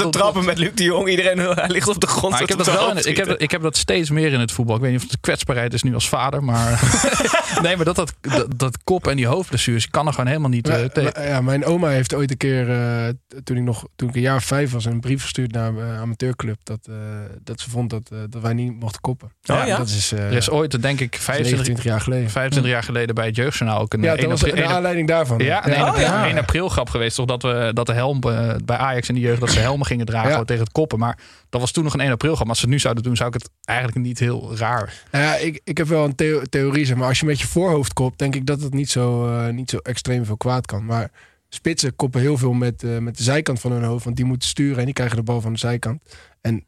trappen met Luc de Jong. Iedereen hij ligt op de grond. Maar ik heb, dat wel in, ik, heb, ik heb dat steeds meer in het voetbal. Ik weet niet of het de kwetsbaarheid is nu als vader. Maar *laughs* nee, maar dat, dat, dat, dat kop en die hoofdblessures ik kan er gewoon helemaal niet eh, Ja, tegen. maar- ja, mijn oma heeft ooit een keer, eh, toen, ik nog, toen ik een jaar of vijf was, een brief gestuurd naar een amateurclub. Dat, eh, dat ze vond dat, eh, dat wij niet mochten koppen. Oh, ja? Dat is, eh, Er is ooit, denk ik, 25, 29 jaar geleden. 25 jaar geleden bij het Jeugdjournaal ook een Ja, eh, dat 1 was de 1 aanleiding daarvan. Ja, een 1 ja. april, Ja. 1 april grap geweest. Toch dat, we, dat de helm eh, bij Ajax in de jeugd, dat ze helmen gingen dragen Ja. tegen het koppen. Maar dat was toen nog een 1 april grap. Maar als ze het nu zouden doen, zou ik het eigenlijk niet heel raar. Nou ja, ik, ik heb wel een theo- theorie, zeg maar als je met je voorhoofd kopt, denk ik dat het niet zo, eh, niet zo extreem veel kwaad kan. Maar spitsen koppen heel veel met, eh, met de zijkant van hun hoofd, want die moeten sturen en die krijgen de bal van de zijkant. En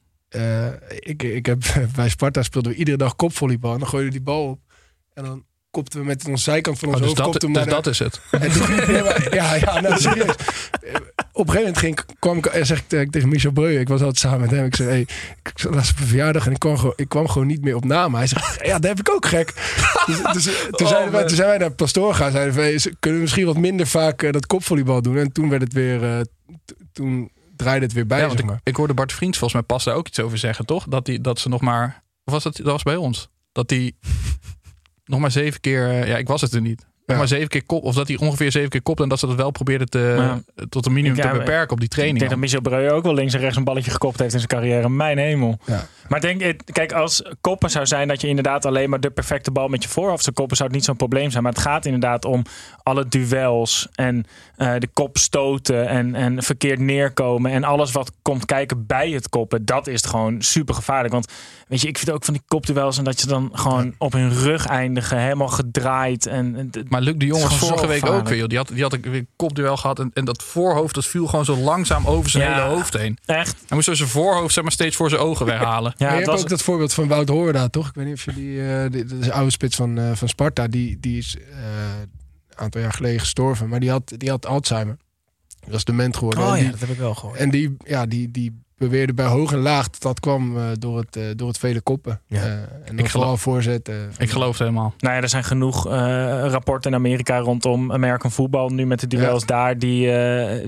ik, ik heb, *laughs* bij Sparta speelden we iedere dag kopvolleybal en dan gooiden die bal op. En dan kopten we met onze zijkant van ons Oh, dus hoofd. dat, dus dat is het. *laughs* en toen- *laughs* ja, ja, nou serieus. Op een gegeven moment ging, ik- kwam ik, eh, zeg ik tegen- Michel Breu, ik was altijd samen met hem. Ik zei, hey, ik was op een verjaardag en ik kwam, gewoon, ik kwam gewoon niet meer op naam. Hij zegt, ja, dat heb ik ook gek. Dus, dus, toen, *laughs* zeiden wij, toen zijn wij naar pastoor gaan. Zeiden we, hey, kunnen we misschien wat minder vaak eh, dat kopvolleybal doen? En toen werd het weer, eh, toen draaide het weer bij, Ja, want zeg ik, maar. ik hoorde Bart Vriends volgens mij pas daar ook iets over zeggen, toch? Dat, die, dat ze nog maar... Of was dat, dat was bij ons? Dat die nog maar zeven keer... eh, Ja, ik was het er niet. Nog Ja. maar zeven keer kop, of dat hij ongeveer zeven keer kopt en dat ze dat wel probeerden te, Ja. tot een minimum Ik- ja, te beperken op die Ik training. denk dat Michel Breu ook wel links en rechts een balletje gekopt heeft in zijn carrière. Mijn hemel. Ja. Maar ik denk, kijk, als koppen zou zijn dat je inderdaad alleen maar de perfecte bal met je voorhoofd zou koppen, zou het niet zo'n probleem zijn. Maar het gaat inderdaad om alle duels en eh, de kop stoten en, en verkeerd neerkomen. En alles wat komt kijken bij het koppen, dat is het gewoon super gevaarlijk. Want weet je, ik vind ook van die kopduels en dat je dan gewoon op hun rug eindigen, helemaal gedraaid. En, Maar Luc de Jong Het was is gewoon vorige week ook weer. joh. Die had, die had een weer kopduel gehad. En, en dat voorhoofd dat viel gewoon zo langzaam over zijn Ja. hele hoofd heen. echt. Hij moest zo zijn voorhoofd zeg maar, steeds voor zijn ogen weghalen. Ja, maar je het hebt was, ook dat voorbeeld van Wout Hoorda, toch? Ik weet niet of je die, eh, die- dat is een oude spits van, eh, van Sparta, die, die is eh, aantal jaar geleden gestorven, maar die had, die had Alzheimer. Dat is dement geworden. Oh ja, die, dat heb ik wel gehoord. en die, ja, die, die beweerde bij hoog en laag dat dat kwam eh, door, het, eh, door het vele koppen. Ja. Eh, en Ik vooral voorzetten. Ik geloof het helemaal. Nou ja, er zijn genoeg eh, rapporten in Amerika rondom American voetbal. Nu met de duels daar die, eh,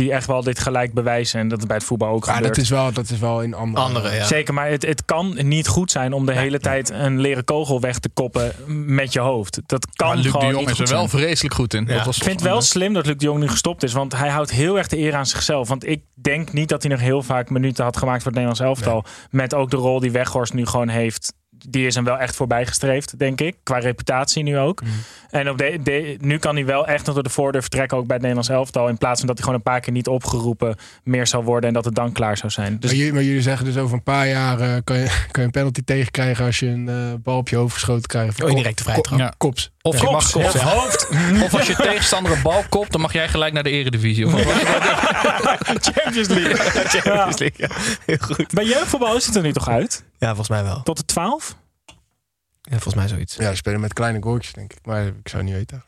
die echt wel dit gelijk bewijzen. En dat het bij het voetbal ook Ja, gebeurt. dat is wel, dat is wel in andere. Andere, ja. Zeker, maar het, het kan niet goed zijn om de hele tijd een leren kogel weg te koppen met je hoofd. Dat kan maar Luc de gewoon Jong niet is er wel zijn. vreselijk goed in. Ja. Dat was Ik vind het wel slim dat Luc de Jong nu gestopt is. Want hij houdt heel erg de eer aan zichzelf. Want ik denk niet dat hij nog heel vaak minuten had gemaakt voor het Nederlands elftal. Met ook de rol die Weghorst nu gewoon heeft. Die is hem wel echt voorbijgestreefd, denk ik. Qua reputatie nu ook. En op de, de- nu kan hij wel echt nog door de voordeur vertrekken, ook bij het Nederlands elftal. In plaats van dat hij gewoon een paar keer niet opgeroepen meer zou worden en dat het dan klaar zou zijn. Dus maar, jullie, maar jullie zeggen dus over een paar jaar eh, kan, je, *laughs* kan je een penalty tegenkrijgen als je een eh, bal op je hoofd geschoten krijgt. Oh, indirecte vrije trap. Ja. Kops. Of, je mag, of, hoofd. *laughs* of als je tegenstander een bal kopt, dan mag jij gelijk naar de eredivisie. Of *laughs* Champions League. *laughs* Champions League, ja. Heel goed. Bij jeugdvoetbal is het er nu toch uit? Ja, volgens mij wel. Tot de 12? Ja, volgens mij zoiets. Ja, ze spelen met kleine goaltjes, denk ik. Maar ik zou het niet weten.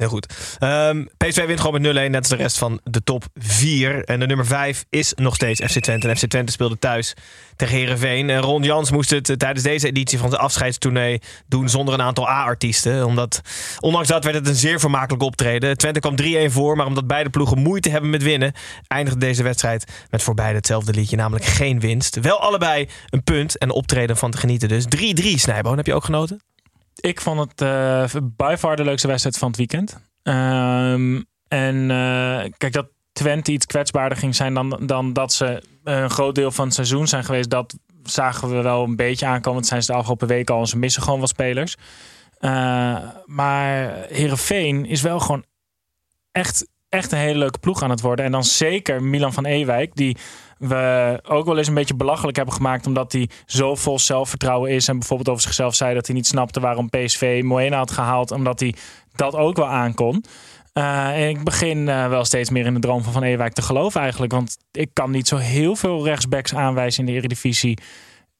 Heel goed. Ehm, PSV wint gewoon met 0-1, net als de rest van de top 4. En de nummer 5 is nog steeds FC Twente. En FC Twente speelde thuis tegen Herenveen. En Ron Jans moest het eh, tijdens deze editie van zijn afscheidstournee doen zonder een aantal A-artiesten. Omdat, ondanks dat werd het een zeer vermakelijk optreden. Twente kwam 3-1 voor, maar omdat beide ploegen moeite hebben met winnen, eindigde deze wedstrijd met voor beide hetzelfde liedje, namelijk geen winst. Wel allebei een punt en optreden van te genieten dus. 3-3, Snijboon, heb je ook genoten? Ik vond het eh by de leukste wedstrijd van het weekend. Ehm, en eh, kijk, dat Twente iets kwetsbaarder ging zijn dan, dan dat ze een groot deel van het seizoen zijn geweest. Dat zagen we wel een beetje aankomen. Dat zijn ze de afgelopen weken al. Ze missen gewoon wat spelers. Eh, maar Herenveen is wel gewoon echt, echt een hele leuke ploeg aan het worden. En dan zeker Milan van Ewijk, die we ook wel eens een beetje belachelijk hebben gemaakt. Omdat hij zo vol zelfvertrouwen is. En bijvoorbeeld over zichzelf zei dat hij niet snapte waarom PSV Moena had gehaald. Omdat hij dat ook wel aankon. Eh, en ik begin eh, wel steeds meer in de droom van Van Ewijk te geloven eigenlijk. Want ik kan niet zo heel veel rechtsbacks aanwijzen in de Eredivisie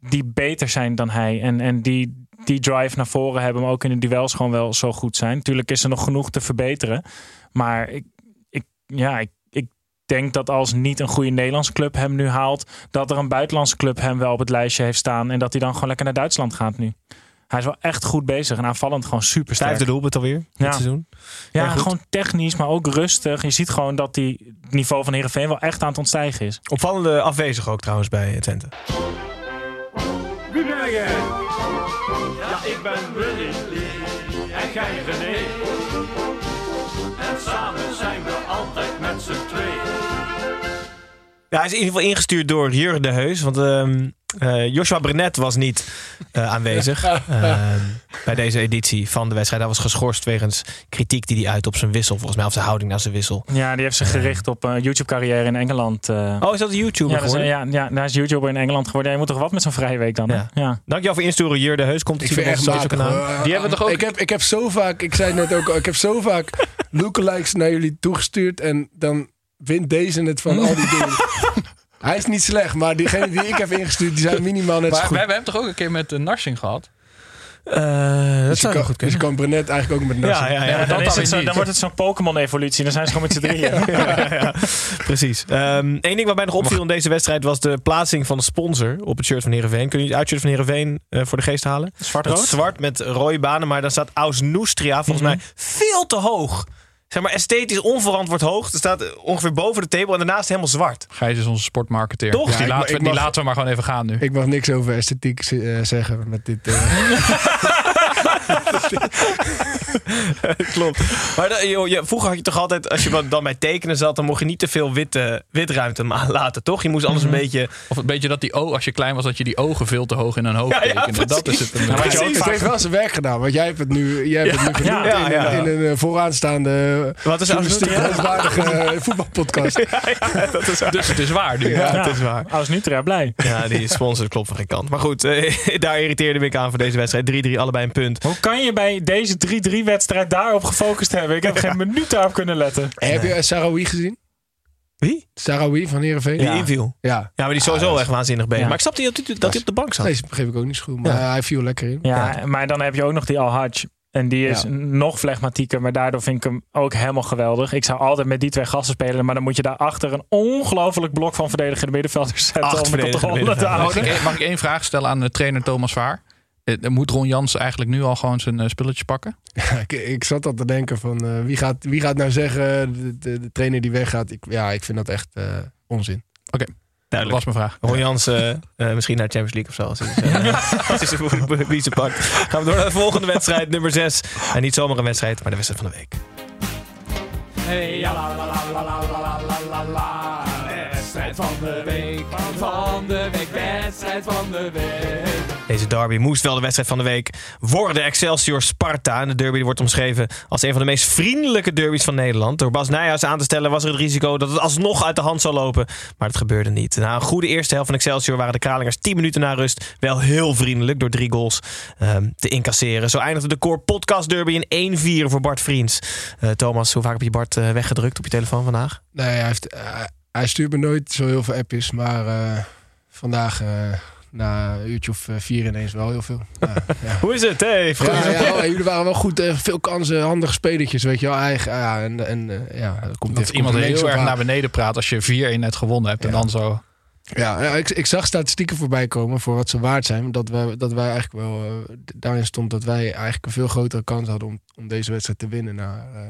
die beter zijn dan hij. En, en die, die drive naar voren hebben, maar ook in de duels gewoon wel zo goed zijn. Natuurlijk is er nog genoeg te verbeteren. Maar ik, ik, ja, ik denk dat als niet een goede Nederlandse club hem nu haalt, dat er een buitenlandse club hem wel op het lijstje heeft staan. En dat hij dan gewoon lekker naar Duitsland gaat nu. Hij is wel echt goed bezig en aanvallend gewoon super sterk. Vijfde doelpunt alweer dit Ja. seizoen. Ja, gewoon technisch, maar ook rustig. Je ziet gewoon dat die het niveau van Heerenveen wel echt aan het ontstijgen is. Opvallende afwezig ook trouwens bij Twente. Wie ben jij? Ja, ik ben Willy. Ja, hij is in ieder geval ingestuurd door Jurgen de Heus. Want ehm, eh, Joshua Brenet was niet eh, aanwezig *laughs* ehm, bij deze editie van de wedstrijd. Hij was geschorst wegens kritiek die hij uit op zijn wissel. Volgens mij of zijn houding naar zijn wissel. Ja, die heeft zich gericht op een YouTube-carrière in Engeland. eh. Oh, is dat een YouTuber ja, dat is- geworden? ja, ja, hij is YouTuber in Engeland geworden. Ja, je moet toch wat met zo'n vrije week dan? Ja. Ja. Dankjewel voor insturen, Jurgen de Heus. Komt Ik het vind op echt matig. kanaal. Die hebben we toch ook- Ik heb, ik heb zo vaak, ik zei het net ook al, ik heb zo vaak *laughs* lookalikes naar jullie toegestuurd. En dan wint deze het van al die *laughs* dingen. Hij is niet slecht, maar diegene die ik heb ingestuurd, die zijn minimaal net zo Maar goed. we, hebben toch ook een keer met de Narsing gehad? Eh, dat dus je zou kan, goed dus je kunnen. kan Brenet eigenlijk ook met Nasser. Ja, ja, ja. Maar dan, dat is dan het zo, wordt het zo'n Pokémon-evolutie. Dan zijn ze gewoon met z'n *laughs* drieën. *laughs* ja, ja, precies. Eén ding wat mij nog opviel in deze wedstrijd was de plaatsing van de sponsor op het shirt van Heerenveen. Kun je het uitshirt van Heerenveen eh, voor de geest halen? Zwart-rood? Zwart met rode banen, maar dan staat Aus Noustria volgens mij veel te hoog. Zeg maar esthetisch onverantwoord hoog. Er staat ongeveer boven de table en daarnaast helemaal zwart. Gijs is onze sportmarketeer. Toch? Die, laten, we, die mag- laten we maar gewoon even gaan nu. Ik mag niks over esthetiek eh, zeggen met dit. eh. *laughs* *laughs* *laughs* Klopt. Maar joh, je, vroeger had je toch altijd, als je dan bij tekenen zat, dan mocht je niet te veel witte, witruimte *laughs* laten, toch? Je moest anders een beetje... Of een beetje dat die ogen, als je klein was, dat je die ogen veel te hoog in een hoofd Ja, ja, tekende. dat is het. een Ja, maar beetje. je ook het heeft wel zijn werk gedaan, want jij hebt het nu, jij hebt het nu ja, in, een eh, vooraanstaande Wat is geloofwaardige eh, voetbalpodcast. *laughs* dat is waar. Dus het is waar nu. Ja, Ja. dat is waar. Als Nutria blij. Ja, die sponsor klopt van geen kant. Maar goed, eh, daar irriteerde ik aan voor deze wedstrijd. 3-3, allebei een punt. Hoe kan je bij deze 3-3-wedstrijd daarop gefocust hebben? Ik heb geen minuut daarop kunnen letten. Heb je Sarawi gezien? Wie? Sarawi van Heerenveen? Die inviel. Ja. Ja, maar die is sowieso echt waanzinnig bezig. Ja. Maar ik snapte niet dat hij, dat hij op de bank zat. Nee, begreep ik ook niet zo goed, maar hij viel lekker in. Ja, maar dan heb je ook nog die Al-Hajj. En die is Ja. nog flegmatieker, maar daardoor vind ik hem ook helemaal geweldig. Ik zou altijd met die twee gasten spelen, maar dan moet je daarachter een ongelooflijk blok van verdedigende middenvelders zetten Acht om het te houden. mag ik één vraag stellen aan de trainer Thomas Vaar? Eh, Moet Ron Jans eigenlijk nu al gewoon zijn eh, spulletjes pakken? *laughs* ik, ik zat al te denken van eh, wie, gaat, wie gaat nou zeggen, de, de, de trainer die weggaat. Ik, ja, ik vind dat echt eh, onzin. Dat Duidelijk. was mijn vraag. Ron Jans misschien naar de Champions League of zo. Als hij, *laughs* uh, *laughs* zijn biezen pakt. Gaan we door naar de volgende wedstrijd, nummer 6. En niet zomaar een wedstrijd, maar de wedstrijd van de week. Hey, ja, la, la, la, Wedstrijd van de week. Van de week, wedstrijd van de week. Deze derby moest wel de wedstrijd van de week worden. Excelsior Sparta. En de derby wordt omschreven als een van de meest vriendelijke derbies van Nederland. Door Bas Nijhuis aan te stellen was er het risico dat het alsnog uit de hand zou lopen. Maar dat gebeurde niet. Na een goede eerste helft van Excelsior waren de Kralingers 10 minuten na rust wel heel vriendelijk door drie goals ehm, te incasseren. Zo eindigde de Core Podcast Derby in 1-4 voor Bart Vriends. Eh, Thomas, hoe vaak heb je Bart eh, weggedrukt op je telefoon vandaag? Nee, hij, heeft, eh, hij stuurt me nooit zo heel veel appjes. Maar eh, vandaag, eh, na een uurtje of eh, vier ineens wel heel veel. Ja, *laughs* ja. Hoe is het? Hey, Ja, ja, jullie waren wel goed. veel kansen, handige spelertjes, weet je wel. Eigen, ja, en, en ja, dat komt Dat even iemand heel erg naar beneden praat als je 4-1 net gewonnen hebt. En dan zo... Ja, ja ik, ik zag statistieken voorbij komen voor wat ze waard zijn. Dat wij, dat wij eigenlijk wel. daarin stond dat wij eigenlijk een veel grotere kans hadden om, om deze wedstrijd te winnen. Naar, eh,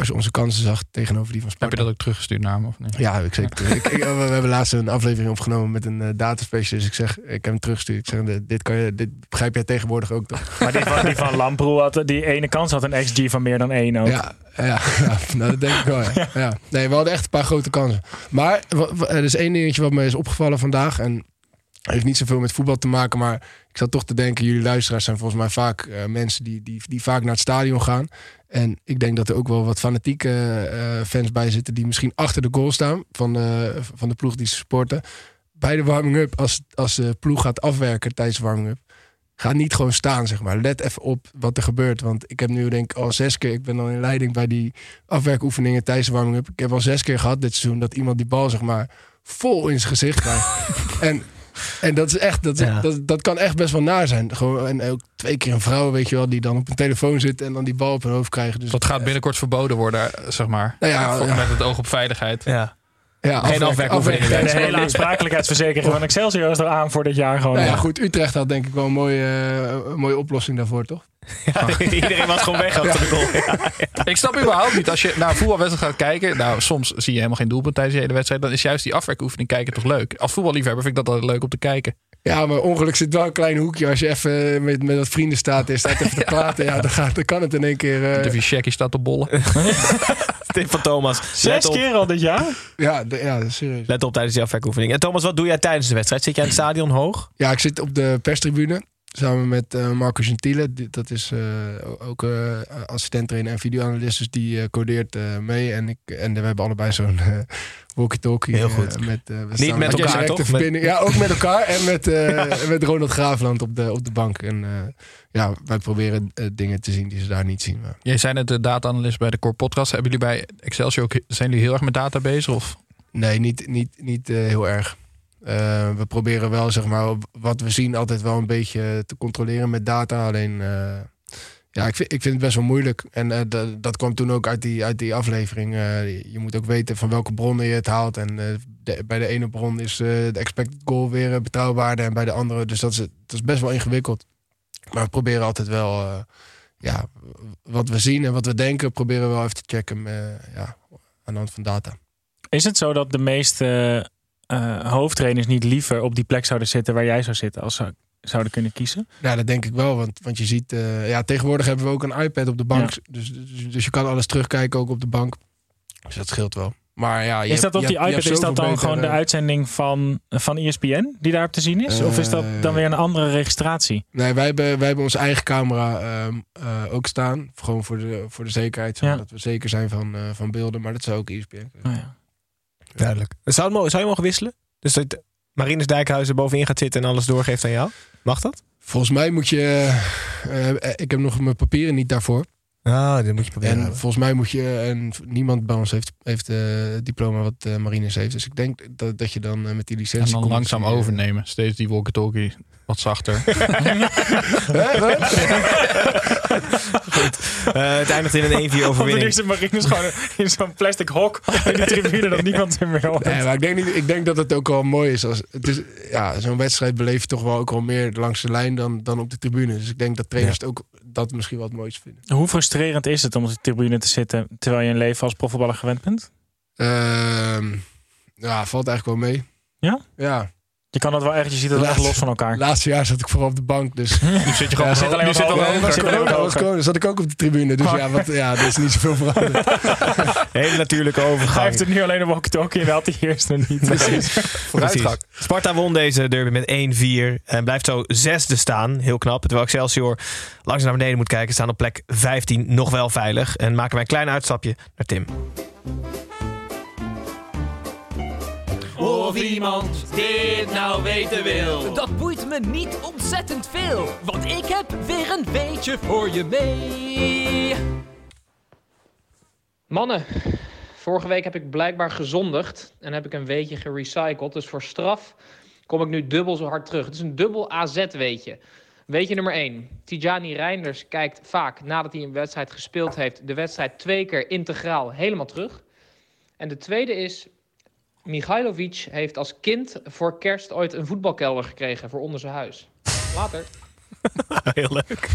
als je onze kansen zag tegenover die van Heb Sparta. je dat ook teruggestuurd naar of niet? Ja, ik zeker. *laughs* ik, ik- we hebben laatst een aflevering opgenomen met een uh, dataspecialist. Ik zeg, ik heb hem teruggestuurd. Ik zeg, dit, kan je, dit begrijp jij tegenwoordig ook toch? Maar die van, die van Lamproe had die ene kans had een XG van meer dan één ook. Ja, ja, ja nou, dat denk ik wel. *laughs* Ja. Ja. Nee, we hadden echt een paar grote kansen. Maar er is één dingetje wat me is opgevallen vandaag. En heeft niet zoveel met voetbal te maken. Maar ik zat toch te denken, jullie luisteraars zijn volgens mij vaak eh, mensen die, die, die vaak naar het stadion gaan. En ik denk dat er ook wel wat fanatieke eh, fans bij zitten die misschien achter de goal staan van de, van de ploeg die ze supporten. Bij de warming-up, als, als de ploeg gaat afwerken tijdens de warming-up. Ga niet gewoon staan, zeg maar. Let even op wat er gebeurt. Want ik heb nu denk ik al zes keer... Ik ben al in leiding bij die afwerkoefeningen tijdens de warming-up. Ik heb al zes keer gehad dit seizoen... dat iemand die bal, zeg maar, vol in zijn gezicht krijgt. *laughs* en, en dat is echt... Dat, Ja. dat, dat kan echt best wel naar zijn. Gewoon, en ook twee keer een vrouw, weet je wel... die dan op een telefoon zit en dan die bal op hun hoofd krijgen. Dus Dat gaat binnenkort verboden worden, zeg maar. Nou ja. Met het oog op veiligheid. Ja. ja, afwerken. De hele aansprakelijkheidsverzekering van Excelsior is er aan voor dit jaar gewoon. Nou ja, Ja. goed. Utrecht had denk ik wel een mooie, eh, een mooie oplossing daarvoor, toch? *laughs* Ja, iedereen was gewoon weg achter de goal. Ja. Ik snap überhaupt niet, als je naar een voetbalwedstrijd gaat kijken... Nou, soms zie je helemaal geen doelpunt tijdens de hele wedstrijd. Dan is juist die afwerkoefening kijken toch leuk. Als voetballiefhebber vind ik dat altijd leuk om te kijken. Ja, maar ongeluk zit wel een klein hoekje. Als je even met, met wat vrienden staat en staat even te *laughs* praten. Ja, dan, gaat, dan kan het in één keer... eh, De staat op bollen. *laughs* Tip van Thomas. Zes keer al dit jaar? ja, de- ja, serieus. let op tijdens die afwerkoefening. En Thomas, wat doe jij tijdens de wedstrijd? Zit jij in het stadion hoog? Ja, ik zit op de perstribune. Samen met eh, Marco Gentile. Die- Dat is eh, ook uh, assistent-trainer en videoanalist. Dus die eh, codeert eh, mee. En, ik, en we hebben allebei zo'n walkie-talkie. Heel goed. met, we Niet met elkaar, directe toch? verbinding. Ja, ook met elkaar. En met, eh, *laughs* met Ronald Graafland op de, op de bank. En eh, ja, wij proberen dingen te zien die ze daar niet zien. Maar. Jij zijn net de data-analyst bij de Core Podcast. Hebben jullie bij Excelsior ook... Zijn jullie heel erg met data bezig? Of? Nee, niet, niet, niet heel erg. Eh, we proberen wel, zeg maar, wat we zien altijd wel een beetje te controleren met data. Alleen, eh, ja, ik vind, ik vind het best wel moeilijk. En eh, dat- kwam toen ook uit die, uit die aflevering. Je moet ook weten van welke bronnen je het haalt. En bij de ene bron is de expected goal weer betrouwbaarder. En bij de andere, dus dat is, dat is best wel ingewikkeld. Maar we proberen altijd wel, ja, wat we zien en wat we denken, proberen we wel even te checken ja, aan de hand van data. Is het zo dat de meeste eh, hoofdtrainers niet liever op die plek zouden zitten waar jij zou zitten als ze zouden kunnen kiezen? Ja, dat denk ik wel. Want, want je ziet, eh, ja, tegenwoordig hebben we ook een iPad op de bank. Dus, dus, dus je kan alles terugkijken ook op de bank. Dus dat scheelt wel. Maar ja, je Is dat op die iPad, is dat dan gewoon de uitzending van, van ESPN die daarop te zien is? of is dat dan Eh, weer een andere registratie? Nee, wij hebben, wij hebben onze eigen camera ehm, eh, ook staan. Gewoon voor de, voor de zekerheid. Ja. Zodat we zeker zijn van, eh, van beelden. Maar dat zou ook ESPN kunnen. Oh ja. Duidelijk. Zou, het zou je mogen wisselen? Dus dat Marinus Dijkhuizen bovenin gaat zitten en alles doorgeeft aan jou? Mag dat? Volgens mij moet je... eh, eh, ik heb nog mijn papieren niet daarvoor. Ah, dat moet je proberen. En volgens mij moet je... En niemand bij ons heeft, heeft eh, het diploma wat eh Marines heeft. Dus ik denk dat, dat je dan met die En licentie... dan komt. langzaam overnemen. Steeds die walkie-talkie wat zachter. *laughs* hè, wat? Eh, het eindigt in een 1-4 Of de overwinning. eerste Marinus gewoon in zo'n plastic hok in die tribune dat niemand hem meer hoort. Nee, maar ik denk, niet, ik denk dat het ook wel mooi is. Als, het is ja, zo'n wedstrijd beleef je toch wel ook wel meer langs de lijn dan, dan op de tribune. Dus ik denk dat trainers het ook dat misschien wel het mooiste vinden. Hoe frustrerend is het om op de tribune te zitten terwijl je een leven als profvoetballer gewend bent? Ehm, ja, valt eigenlijk wel mee. Ja? Ja. Je kan dat wel echt, je ziet het echt los van elkaar. Laatste jaar zat ik vooral op de bank, dus... Nu zit je gewoon, Ja, zit alleen nu maar zit er corona. Zat ik ook op de tribune, dus ja, wat, ja, er is niet zoveel veranderd. Hele natuurlijke Hij overgang. heeft het nu alleen een walkie-talkie en had hij eerst nog niet. vooruitgang. Sparta won deze derby met 1-4 en blijft zo zesde staan. Heel knap. Terwijl Excelsior langs naar beneden moet kijken. Staan op plek 15 nog wel veilig. En maken wij een klein uitstapje naar Tim. Of iemand dit nou weten wil. Dat boeit me niet ontzettend veel, want ik heb weer een beetje voor je mee. Mannen, vorige week heb ik blijkbaar gezondigd en heb ik een weetje gerecycled. Dus voor straf kom ik nu dubbel zo hard terug. Het is een dubbel AZ-weetje. Weetje nummer 1. Tijani Reinders kijkt vaak nadat hij een wedstrijd gespeeld heeft... de wedstrijd twee keer integraal helemaal terug. En de tweede is... Michailovic heeft als kind voor kerst ooit een voetbalkelder gekregen voor onder zijn huis. Later. *laughs* Heel leuk.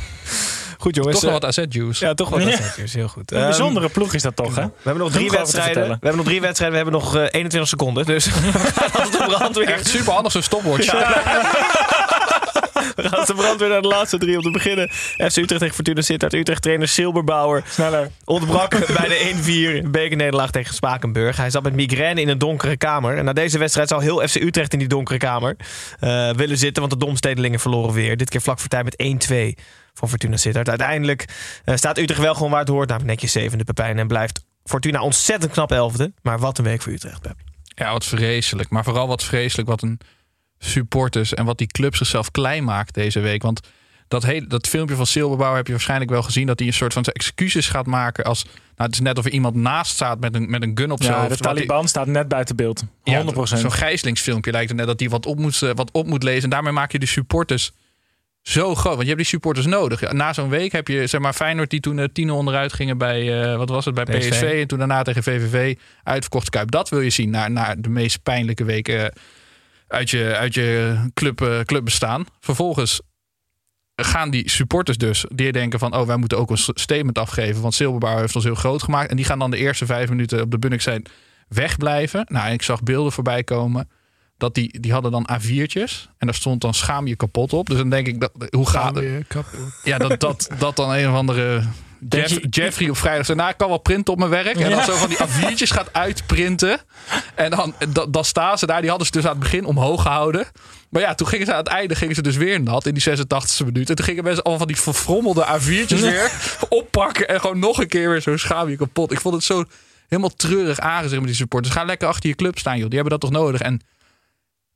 Goed jongens. Toch wel eh, wat AZ-juice. Ja, toch wel Ja. wat AZ-juice. Heel goed. Een Ehm, bijzondere ploeg is dat toch, hè? We hebben nog drie wedstrijden. We hebben nog drie wedstrijden. We hebben nog eh, 21 seconden. Dus we gaan als de brandweer. Echt super handig zo'n stopwatch. *laughs* We gaan de brandweer naar de laatste drie om te beginnen. FC Utrecht tegen Fortuna Sittard. Utrecht trainer Silberbauer Sneller. ontbrak *laughs* bij de 1-4 bekernederlaag tegen Spakenburg. Hij zat met migraine in een donkere kamer. En na deze wedstrijd zou heel FC Utrecht in die donkere kamer eh, willen zitten. Want de Domstedelingen verloren weer. Dit keer vlak voor tijd met 1-2 van Fortuna Sittard. Uiteindelijk eh, staat Utrecht wel gewoon waar het hoort. Namelijk netjes zevende Pepijn. En blijft Fortuna ontzettend knap elfde. Maar wat een week voor Utrecht, Pep. Ja, wat vreselijk. Maar vooral wat vreselijk wat een supporters en wat die club zichzelf klein maakt deze week. Want dat, hele, dat filmpje van Silberbouw heb je waarschijnlijk wel gezien. Dat hij een soort van excuses gaat maken als... Nou, het is net of er iemand naast staat met een, met een gun op zijn Ja, hoofd. de Taliban staat net buiten beeld. 100%. Ja, Zo'n gijzelingsfilmpje lijkt het net dat hij wat op, moet, eh, wat op moet lezen. En daarmee maak je de supporters zo groot. Want je hebt die supporters nodig. Na zo'n week heb je zeg maar Feyenoord die toen eh, 10 onderuit gingen bij, eh, wat was het, bij PSV. PSV. En toen daarna tegen VVV uitverkocht Kuip. Dat wil je zien na, na de meest pijnlijke weken uit je, uit je club, eh, club bestaan. Vervolgens gaan die supporters dus, die denken van... oh, wij moeten ook een statement afgeven... want Silberbouw heeft ons heel groot gemaakt. En die gaan dan de eerste vijf minuten op de Bunnik zijn wegblijven. Nou, ik zag beelden voorbij komen... dat die, die hadden dan A4'tjes. En daar stond dan schaam je kapot op. Dus dan denk ik, dat, hoe gaat het? Ja, dat, dat, dat dan een of andere... Denk Jeff- je- Jeffrey op vrijdag zei, nou, ik kan wel printen op mijn werk. En dan zo van die *laughs* A4'tjes gaat uitprinten. En dan, dan, dan staan ze daar. Die hadden ze dus aan het begin omhoog gehouden. Maar ja, toen gingen ze aan het einde gingen ze dus weer nat in die 86e minuut. En toen gingen mensen allemaal van die verfrommelde A4'tjes weer oppakken. En gewoon nog een keer weer zo schaam je kapot. Ik vond het zo helemaal treurig aangezicht met die supporters. Ga lekker achter je club staan, joh. Die hebben dat toch nodig. En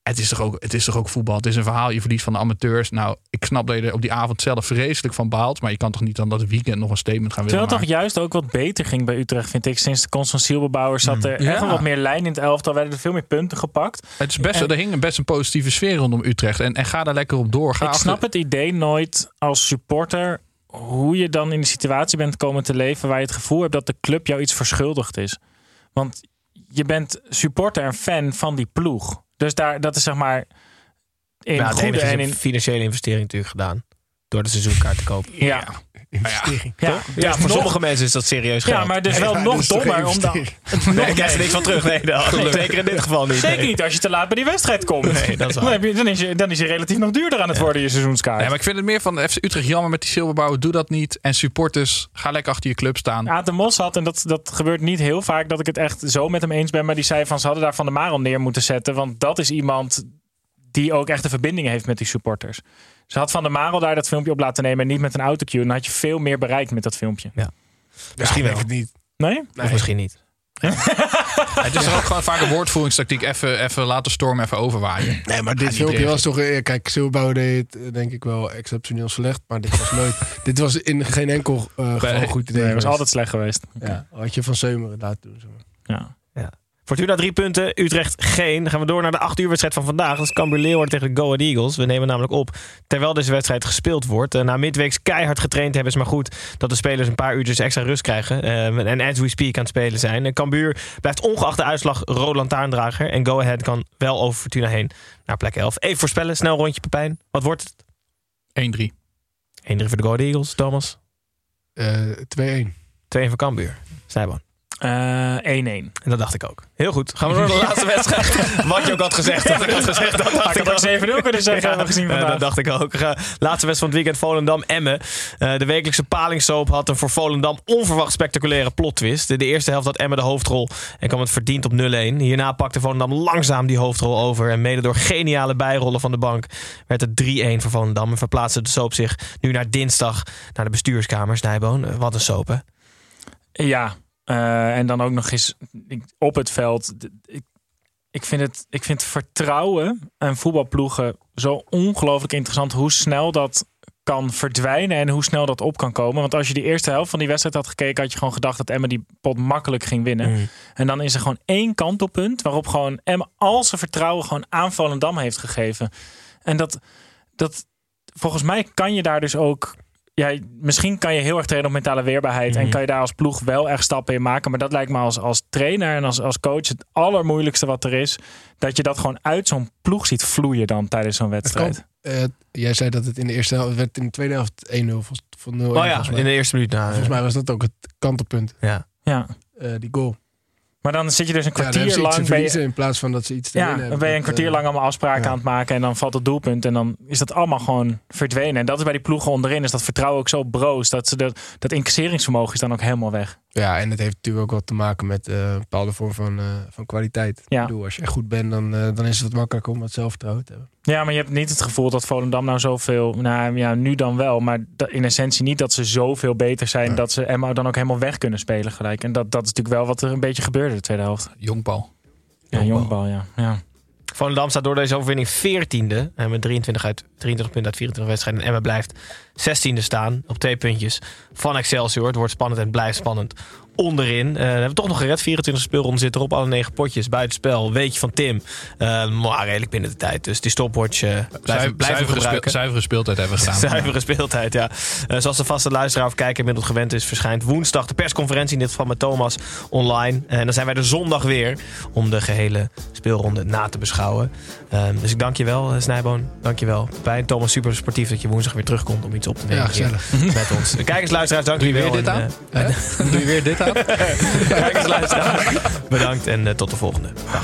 het is, toch ook, het is toch ook voetbal. Het is een verhaal. Je verliest van de amateurs. Nou, ik snap dat je er op die avond zelf vreselijk van baalt. Maar je kan toch niet dan dat weekend nog een statement gaan willen Terwijl het toch juist ook wat beter ging bij Utrecht, vind ik. Sinds de komst van Sielbebouwer zat er Ja. echt wel wat meer lijn in het elftal. Werden er veel meer punten gepakt. Het is best, En- er hing best een positieve sfeer rondom Utrecht. En, en ga daar lekker op door. Ga ik achter- snap het idee nooit als supporter hoe je dan in de situatie bent komen te leven waar je het gevoel hebt dat de club jou iets verschuldigd is. Want je bent supporter en fan van die ploeg. Dus daar, dat is zeg maar in ja, het goede en een in... financiële investering natuurlijk gedaan. Door de seizoenkaart te kopen. Ja. Investering. Ja, Ja, dus voor nog- sommige mensen is dat serieus geld. Ja, maar dus wel Ja, nog is dommer. Omdat, investering? Nee, ik krijg er niks van terug. Nee, dan. zeker in dit geval niet. Zeker Nee. niet als je te laat bij die wedstrijd komt. Nee, dat is. Dan, heb je, dan, is je, dan is je relatief nog duurder aan het worden, je seizoenskaart. Nee, maar ik vind het meer van FC Utrecht jammer met die Silberbouwer. Doe dat niet. En supporters, ga lekker achter je club staan. Aad de Mos had, en dat, dat gebeurt niet heel vaak, dat ik het echt zo met hem eens ben. Maar die zei van ze hadden daar Van de Marel neer moeten zetten. Want dat is iemand die ook echt een verbinding heeft met die supporters. Ze had Van de Marel daar dat filmpje op laten nemen en niet met een autocue. Dan had je veel meer bereikt met dat filmpje. Ja. Misschien wel. wel. het niet. Nee? Of misschien niet. *laughs* Het is toch ook gewoon vaak een woordvoeringstactiek. Even, even laten stormen, even overwaaien. Nee, maar dit filmpje was toch... eh, Kijk, Silbouw deed het eh, denk ik wel exceptioneel slecht. Maar dit was nooit... *laughs* dit was in geen enkel eh geval goed idee. Nee, dat was altijd slecht geweest. Ja, had je van Seumeren laten doen. Zeg maar. Ja. Fortuna drie punten, Utrecht geen. Dan gaan we door naar de 8 uur wedstrijd van vandaag. Dat is Cambuur Leeuwarden tegen de Go Ahead Eagles. We nemen namelijk op terwijl deze wedstrijd gespeeld wordt. Eh, Na midweeks keihard getraind hebben ze maar goed dat de spelers een paar uurtjes extra rust krijgen. Eh, en as we speak aan het spelen zijn. En Cambuur blijft ongeacht de uitslag rode lantaarndrager. En Go Ahead kan wel over Fortuna heen naar plek 11. Even voorspellen, snel rondje Pepijn. Wat wordt het? 1-3. 1-3 voor de Go Ahead Eagles, Thomas. Eh, 2-1. 2 voor Cambuur. Snijboon. Eh, 1-1. En dat dacht ik ook. Heel goed. Gaan we door naar de *laughs* laatste wedstrijd. *laughs* Wat je ook had gezegd. Dat ik had *laughs* gezegd. Dat dacht ik ook 7-0 kunnen zeggen, hebben we gezien vandaag. dat dacht ik ook. Laatste wedstrijd van het weekend. Volendam-Emmen. Eh, de wekelijkse palingsoap had een voor Volendam onverwacht spectaculaire plot-twist. De, de eerste helft had Emmen de hoofdrol en kwam het verdiend op 0-1. Hierna pakte Volendam langzaam die hoofdrol over. En mede door geniale bijrollen van de bank werd het 3-1 voor Volendam. En verplaatste de soap zich nu naar dinsdag naar de bestuurskamer. Snijboon, Eh, wat een soap hè? Ja, eh, en dan ook nog eens op het veld. Ik, ik, vind het, ik vind vertrouwen en voetbalploegen zo ongelooflijk interessant hoe snel dat kan verdwijnen en hoe snel dat op kan komen. Want als je die eerste helft van die wedstrijd had gekeken, had je gewoon gedacht dat Emma die pot makkelijk ging winnen. Mm. En dan is er gewoon één kantelpunt waarop gewoon Emma al zijn vertrouwen gewoon aan Volendam heeft gegeven. En dat, dat volgens mij kan je daar dus ook. Ja, misschien kan je heel erg trainen op mentale weerbaarheid. En kan je daar als ploeg wel echt stappen in maken. Maar dat lijkt me als, als trainer en als, als coach het allermoeilijkste wat er is. Dat je dat gewoon uit zo'n ploeg ziet vloeien dan tijdens zo'n wedstrijd. kan, eh, jij zei dat het in de eerste helft het werd in de tweede helft 1-0 van, van 0 Oh ja, in de eerste minuut. Nou, Volgens mij was dat ook het kantelpunt. Ja. Ja. Eh, die goal. Maar dan zit je dus een Ja, kwartier te lang. ben je- in plaats van dat ze iets te Ja, dan ben je een kwartier Dat, lang allemaal afspraken ja. aan het maken. En dan valt het doelpunt. En dan is dat allemaal gewoon verdwenen. En dat is bij die ploegen onderin. Is dat vertrouwen ook zo broos. Dat, ze de, dat incasseringsvermogen is dan ook helemaal weg. Ja, en het heeft natuurlijk ook wat te maken met eh, een bepaalde vorm van, eh, van kwaliteit. Ja. Ik bedoel, als je echt goed bent, dan, eh, dan is het wat makkelijker om wat zelfvertrouwen te hebben. Ja, maar je hebt niet het gevoel dat Volendam nou zoveel... Nou ja, nu dan wel. Maar in essentie niet dat ze zoveel beter zijn... dat ze Emma dan ook helemaal weg kunnen spelen gelijk. En dat, dat is natuurlijk wel wat er een beetje gebeurde de tweede helft. Jonkbal. Ja, jongbal, ja. ja. Volendam staat door deze overwinning 14e. En met 23, uit, 23 punten uit 24 wedstrijden. En Emmen blijft 16e staan. Op twee puntjes van Excelsior. Het wordt spannend en blijft spannend. Onderin. Eh, hebben we toch nog gered. 24 speelronden zit erop. Alle negen potjes. Buitenspel. Weetje van Tim. Eh, maar redelijk binnen de tijd. Dus die stopwatch eh blijven, Zuivere, speel- gebruiken. zuivere speeltijd hebben we gedaan. *laughs* Zuivere speeltijd, ja. Eh, zoals de vaste luisteraar of kijker inmiddels gewend is, verschijnt woensdag de persconferentie, in dit geval met Thomas, online. En dan zijn wij er zondag weer om de gehele speelronde na te beschouwen. Dus ik dank je wel, Snijboon. Dank je wel. Bij Thomas, super sportief dat je woensdag weer terugkomt om iets op te nemen. Ja, gezellig. Met *laughs* ons. Kijkers, luisteraars, dank Doe je jullie weer wel. dit En, aan? eh, *laughs* Doe je weer dit aan? *laughs* kijkers, luisteraars, bedankt en eh, tot de volgende. Dag.